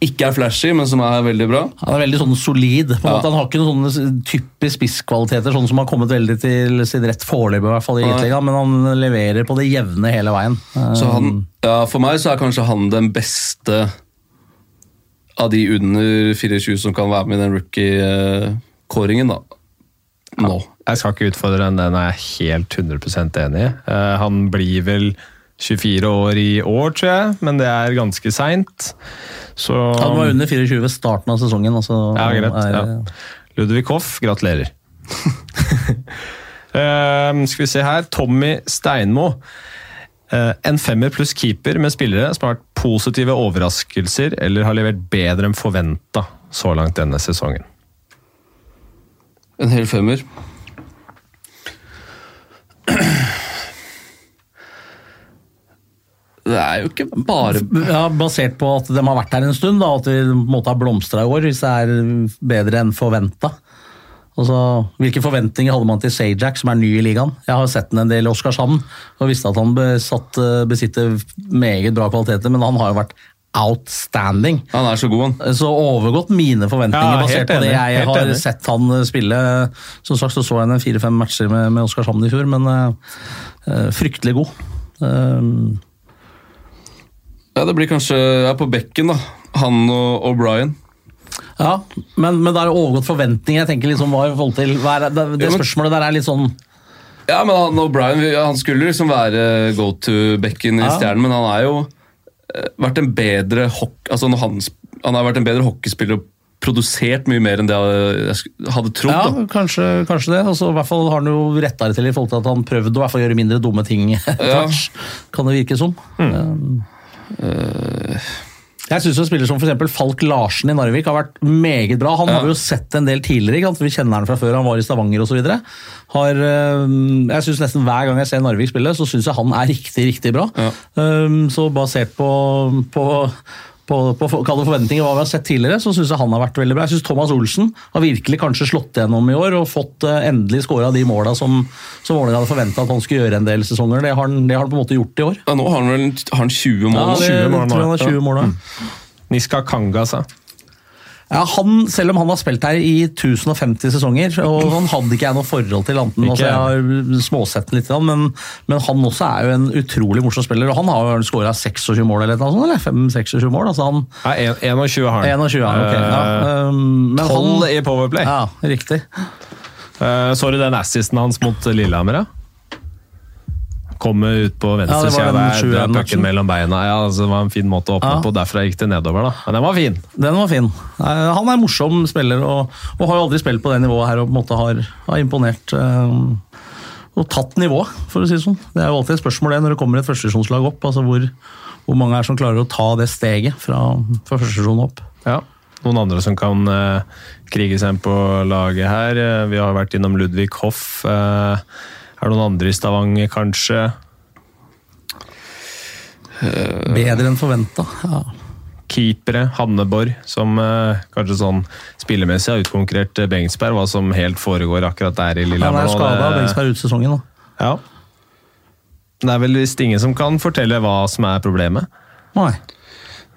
ikke er flashy, men som er veldig bra. han er veldig sånn solid. på en Ja. måte. Han har ikke noen sånne typiske spisskvaliteter, sånn som har kommet veldig til sin rett foreløpig, i hvert fall i Nei. Men han leverer på det jevne hele veien. Så Eh, han, ja, for meg så er kanskje han den beste av de under 24 som kan være med i den rookie-kåringen, da. Nå. Jeg skal ikke utfordre den, den er jeg helt 100% enig i. Eh, han blir vel 24 år i år, tror jeg, men det er ganske seint. Så Han var under 24 ved starten av sesongen. Altså, Ja, greit. er, Ja. Ludvig Hoff, gratulerer. Eh, skal vi se her. Tommy Steinmo. Eh, en femmer pluss keeper med spillere som har vært positive overraskelser eller har levert bedre enn forventa så langt denne sesongen. En hel femmer. Det er jo ikke bare Ja, Basert på at de har vært her en stund, da, at de på en måte har blomstra i år, hvis det er bedre enn forventa. Altså, hvilke forventninger hadde man til Sajak, som er ny i ligaen? Jeg har sett den en del i Oskarshamn og visste at han besatt, besitter meget bra kvaliteter, men han har jo vært outstanding. Han er så god, han. Så overgått mine forventninger, Ja, basert på det jeg helt har enig. sett han spille. Som sagt så så jeg ham fire-fem matcher med, med Oskarshamn i fjor, men uh, fryktelig god. Uh, Ja, det blir kanskje ja, på bekken, da. Han og O'Brien. Ja, men, men da er det overgått forventninger. Jeg tenker liksom hva i forhold til hva er, det, det spørsmålet der er litt sånn Ja, men han O'Brien han skulle liksom være go to-bekken i Ja. Stjernen, men han er jo eh, vært en bedre hock... Altså han han har vært en bedre hockeyspiller og produsert mye mer enn det jeg hadde trodd. Ja, da. kanskje, kanskje det. Altså, I hvert fall har han jo retta det til i forhold til at han prøvde å hvert fall gjøre mindre dumme ting. Ja. Kan det virke som. Um, jeg syns spiller som f.eks. Falk Larsen i Narvik har vært meget bra. Han har vi jo sett en del tidligere, vi kjenner han fra før han var i Stavanger osv. Jeg synes nesten hver gang jeg ser Narvik spille, så syns jeg han er riktig, riktig bra. Ja. Um, så basert på, på på, på forventninger hva vi har sett tidligere, så syns jeg han har vært veldig bra. Jeg syns Thomas Olsen har virkelig kanskje slått gjennom i år og fått uh, endelig skåra de måla som, som Vålerenga hadde forventa at han skulle gjøre en del sesonger. Det har han, det har han på en måte gjort i år. Ja, nå har han vel har han 20 mål. Ja, det, 20 mål tror jeg han har 20 mål da. Niska Kanga, sa Ja, han, selv om han har spilt her i 1050 sesonger, og han hadde ikke jeg noe forhold til anten. Altså, jeg har småsett litt, men, men han også er jo en utrolig morsom spiller. og Han har skåra 26 mål eller noe sånt, eller 5-26 mål. altså han Ja, 21 har han. 21, ja, ok. Ja, Eh, um, men 12 han, i Powerplay. ja, riktig. Uh, så du den assisten hans mot Lillehammer? Ja? Kommer ut på Ja, venstresida var der, drar 21-matchen. pucken mellom beina. Ja, altså, det var en fin måte å åpne Ja. på. Derfra gikk det nedover, da. Men den var fin. Den var fin. Han er en morsom spiller og, og har jo aldri spilt på det nivået her og på en måte har, har imponert. Øh, og tatt nivå, for å si det sånn. Det er jo alltid et spørsmål det når det kommer et førstesjonslag opp. altså hvor, hvor mange er som klarer å ta det steget fra, fra førstesjon opp. Ja. Noen andre som kan eh, krige seg inn på laget her. Eh, vi har vært innom Ludvig Hoff. Eh, er det noen andre i Stavanger, kanskje? Bedre enn forventa. Ja. Keepere, Hanneborg, som eh, kanskje sånn spillemessig har utkonkurrert Bengtsberg, Bengsberg. Hva som helt foregår akkurat der i Han er skada, det- Bengsberg ut sesongen. Da. Ja. Det er vel visst ingen som kan fortelle hva som er problemet. Nei.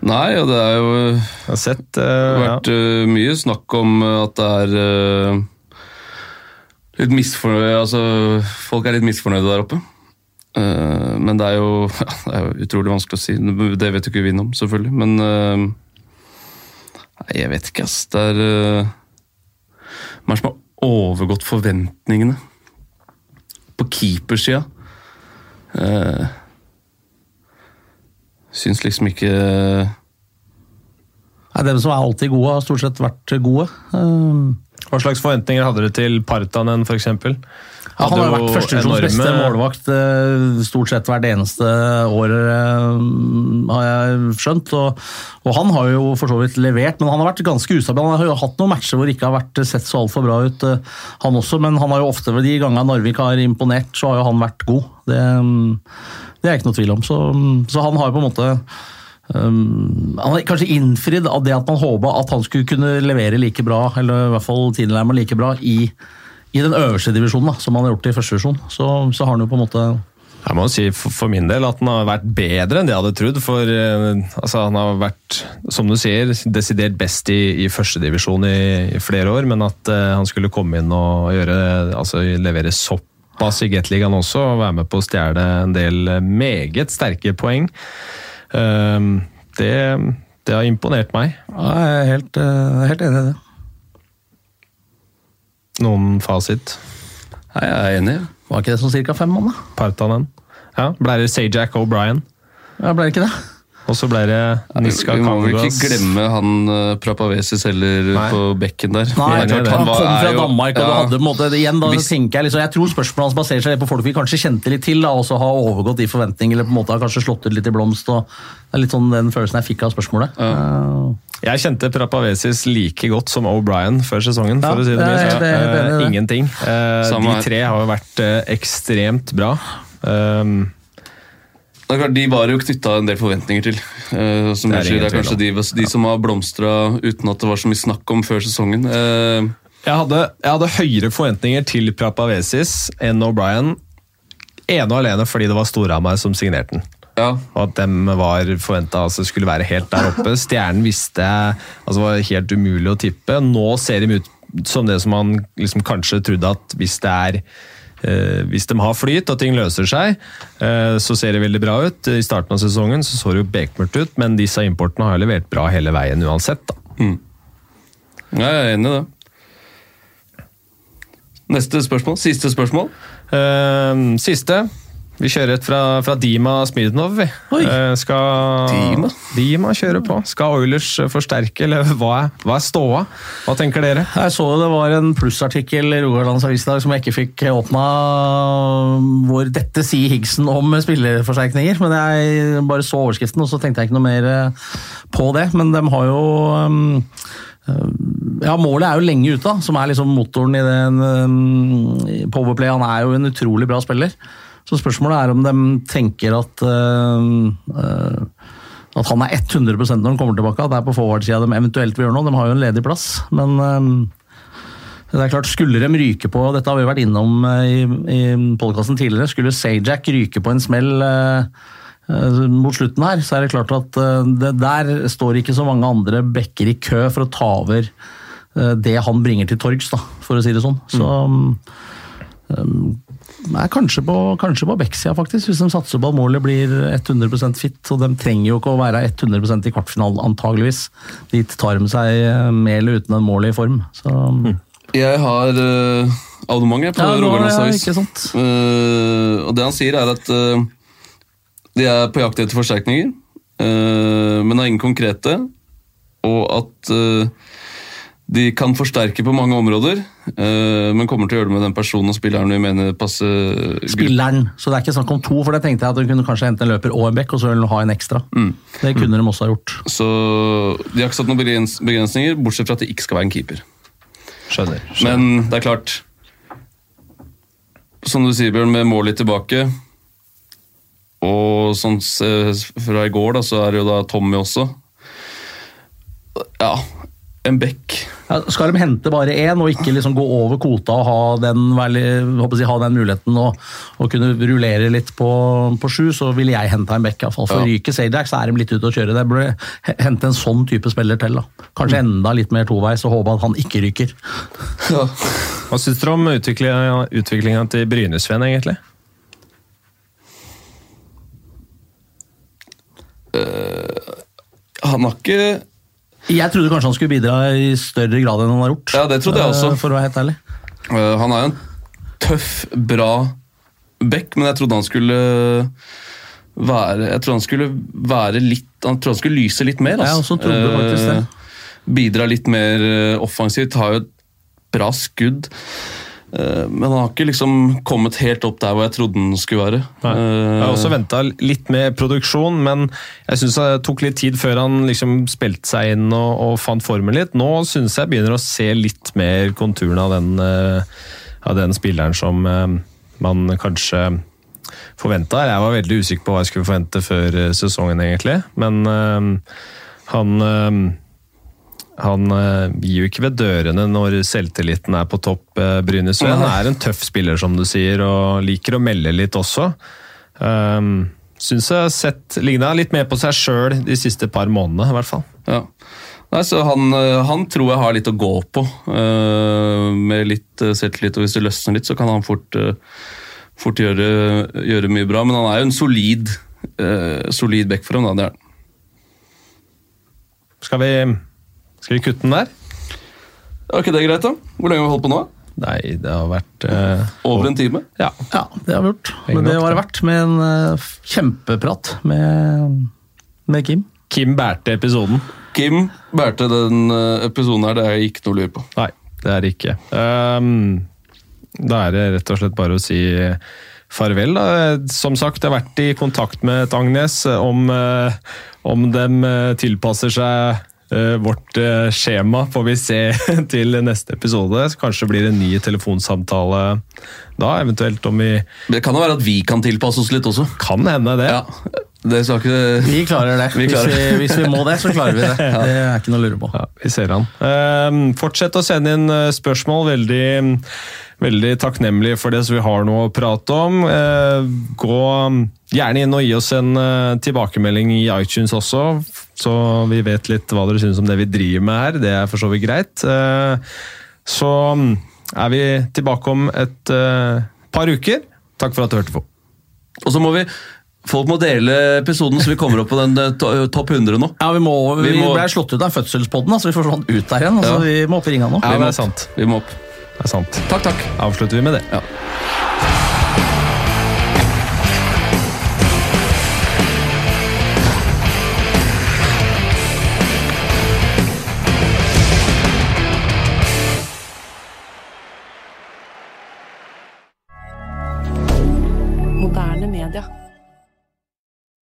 Nei, og det er jo sett uh, vært eh, mye snakk om eh, at det er eh, litt misfornøyd Altså, folk er litt misfornøyde der oppe. Uh, men det er, jo, ja, det er jo utrolig vanskelig å si. Det vet jo ikke vi noe om, selvfølgelig. Men uh, jeg vet ikke, ass. Det er uh, er som har overgått forventningene? På keepersida. Uh, syns liksom ikke Nei, Dem som er alltid gode, har stort sett vært gode. Um, Hva slags forventninger hadde du til Partanen, f.eks.? Ja, han har jo vært førstevisjons beste målvakt eh, stort sett hvert eneste år, eh, har jeg skjønt. Og, og han har jo for så vidt levert, men han har vært ganske ustabil. Han har jo hatt noen matcher hvor det ikke har vært sett så altfor bra ut, eh, han også. Men han har jo ofte, de gangene Narvik har imponert, så har jo han vært god. Det, mm, det er ikke noe tvil om. Så, så han har jo på en måte Um, han har kanskje innfridd av det at man håpa at han skulle kunne levere like bra, eller i hvert fall tilnærmet like bra, i, i den øverste divisjonen, da, som han har gjort i første divisjon. Så, så har han jo på en måte Jeg må si for, min del at han har vært bedre enn det jeg hadde trodd. For eh, altså, han har vært, som du sier, desidert best i, i førstedivisjon i, i flere år. Men at uh, han skulle komme inn og gjøre, altså, levere såpass i Gateligaen også, og være med på å stjele en del eh, meget sterke poeng, det, det har imponert meg. ja, Jeg er helt, eh, helt enig i det. Noen fasit. Nei, jeg er enig. Var ikke det sånn ca. fem mann, da? Partanen. Ja, ble det Sajak O'Brien. Ja, ble det ikke det? Og så ble det Niska Vi må vel ikke glemme han uh, Prapavesis heller Nei. på bekken der. Nei, enig klart, han, han var- kom fra fra jo- Danmark, og ja. du hadde på en måte, igjen da, Hvis- tenker Jeg liksom, jeg tror spørsmålet hans baserer seg på folk vi kanskje kjente litt til, da, og så har overgått de forventningene, eller på en måte har kanskje slått ut litt i blomst. og Det er litt sånn den følelsen jeg fikk av spørsmålet. Eh, Jeg kjente Prapavesis like godt som O'Brien før sesongen, for Ja, å si det mildt. det. Ingenting. Eh, de tre har jo vært ekstremt bra. Um, Det De var jo knytta en del forventninger til. Uh, som Det er det er kanskje de, de som har blomstra uten at det var så mye snakk om før sesongen. Uh, jeg, hadde, jeg hadde høyere forventninger til Prapavesis enn O'Brien. Ene og alene fordi det var Storhamar som signerte den. ja, Og at dem var forventa altså, skulle være helt der oppe. Stjernen visste altså, det var helt umulig å tippe. Nå ser de ut som det som man liksom kanskje trodde at hvis det er hvis de har flyt og ting løser seg, eh, så ser det veldig bra ut. I starten av sesongen så, så det jo bekmørkt ut, men disse importene har levert bra hele veien uansett. Da. jeg er enig i det. Neste spørsmål. Siste spørsmål. Eh, siste. Vi kjører et fra, fra Dima Smirnov, vi. Oi. Eh, skal Dima? Dima kjøre på. Skal Oilers forsterke, eller hva er, hva er ståa? Hva tenker dere? Jeg så det var en plussartikkel i Rogalands Avis i dag som jeg ikke fikk åpna, hvor dette sier Higgsen om spillerforsterkninger. Men jeg bare så overskriften, og så tenkte jeg ikke noe mer eh, på det. Men de har jo um, ja, Målet er jo lenge ute, da, som er liksom motoren i den um, Powerplay. Han er jo en utrolig bra spiller. Så spørsmålet er om de tenker at uh, uh, at han er 100 når han kommer tilbake. At det er på forward-sida de eventuelt vil gjøre noe. De har jo en ledig plass, men um, det er klart, Skulle de ryke på dette har vi vært innom i, i podkasten tidligere, skulle Sajak ryke på en smell mot slutten her, så er det klart at det, der står ikke så mange andre bekker i kø for å ta over det han bringer til torgs, da, for å si det sånn. Så um, er kanskje på, kanskje på Beck-sida, faktisk, hvis de satser på at målet blir 100% fit. Og de trenger jo ikke å være 100% i kvartfinalen, antageligvis. Dit tar de seg eh, med eller uten en mål i form. Så, Jeg har uh, abonnement på Ja, nå- Rogalands ja, uh. Eh, og det han sier, er at uh, de er på jakt etter forsterkninger, uh, men har ingen konkrete. Og at eh, de kan forsterke på mange områder, eh, men kommer til å gjøre det med den personen og spilleren vi mener passer spilleren. Så det er ikke snakk om to, for det tenkte jeg at hun kunne kanskje hente en løper og en bekk, og så ville hun ha en ekstra. Det kunne de også ha gjort. Så de har ikke satt noen begrens begrensninger, bortsett fra at det ikke skal være en keeper. Skjønner. Men det er klart Som du sier, Bjørn, med målet tilbake Og sånn fra i går, da, så er det jo da Tommy også. Ja, en bekk. Ja, skal de hente bare én, og ikke liksom gå over kvota og ha den, håper jeg, ha den muligheten og, og kunne rullere litt på, på sju, så ville jeg henta en bekk. i hvert fall. For Ja. ryker Sajak, så er de litt ute å kjøre. Det burde hente en sånn type spiller til. da. Kanskje enda litt mer toveis, og håpe at han ikke ryker. Hva syns dere om utviklinga, til Brynesven, egentlig? Han har ikke Jeg trodde kanskje han skulle bidra i større grad enn han har gjort. Ja, det trodde jeg også. eh, For å være helt ærlig. øh, Han er jo en tøff, bra bekk, men jeg trodde han skulle være Jeg trodde han skulle være litt Han trodde han skulle lyse litt mer. Jeg også trodde faktisk det. Eh, Bidra litt mer eh, offensivt. Har jo et bra skudd. Eh, Men han har ikke liksom kommet helt opp der hvor jeg trodde han skulle være. Nei. Jeg har også Eh, venta litt med produksjon, men jeg syns det tok litt tid før han liksom spilte seg inn og, og fant formen litt. Nå syns jeg begynner å se litt mer konturen av den, eh, av den spilleren som man kanskje forventa. Jeg var veldig usikker på hva jeg skulle forvente før sesongen, egentlig. Men han han eh, gir jo ikke ved dørene når selvtilliten er på topp, uh, Han er en tøff spiller, som du sier, og liker å melde litt også. Um, Syns jeg har sett ligna litt mer på seg sjøl de siste par månedene, i hvert fall. Ja. Nei, så han, øh, han tror jeg har litt å gå på, uh, med litt selvtillit. Og hvis det løsner litt, så kan han fort, uh, fort gjøre, gjøre mye bra. Men han er jo en solid, uh, solid back for ham, da. Det er han. Skal vi, skal vi kutte den der? Er ikke det greit, da? Hvor lenge har vi holdt på nå? Nei, det har vært uh, Over en time? Ja. Ja, det har vi gjort. Men det var det verdt med en uh, kjempeprat med, med Kim. Kim bærte episoden. Kim bærte den uh, episoden her, det er ikke noe å lure på. Nei, det er det ikke. Um, da er det rett og slett bare å si farvel. Da. Som sagt, jeg har vært i kontakt med et Agnes om, om de tilpasser seg vårt eh, skjema, får vi se til neste episode. Så Kanskje blir det en ny telefonsamtale da, eventuelt om vi Det kan jo være at vi kan tilpasse oss litt også. Kan hende det. Ja, det skal ikke... Vi klarer det. Vi klarer Hvis, vi, hvis vi må det, så klarer vi det. Det er ikke noe å lure på. Ja, vi ser han. Ehm, fortsett å sende inn eh, spørsmål. Veldig, veldig takknemlig for det, så vi har noe å prate om. Eh, gå gjerne inn og gi oss en eh, tilbakemelding i iTunes også, så vi vet litt hva dere syns om det vi driver med her. Det er for så vidt greit. Eh, så er vi tilbake om et eh, par uker. Takk for at du hørte på. Og så må vi... Folk må dele episoden, så vi kommer opp på den topp 100 nå. Ja, Vi, må, vi, Vi må- ble slått ut av fødselspodden, altså vi forsvant ut der igjen. Altså, Ja. Vi må opp i ringa nå. Ja, Vi det må er opp. sant. Vi må opp. Det er sant. Takk, takk. Avslutter vi med det. Ja.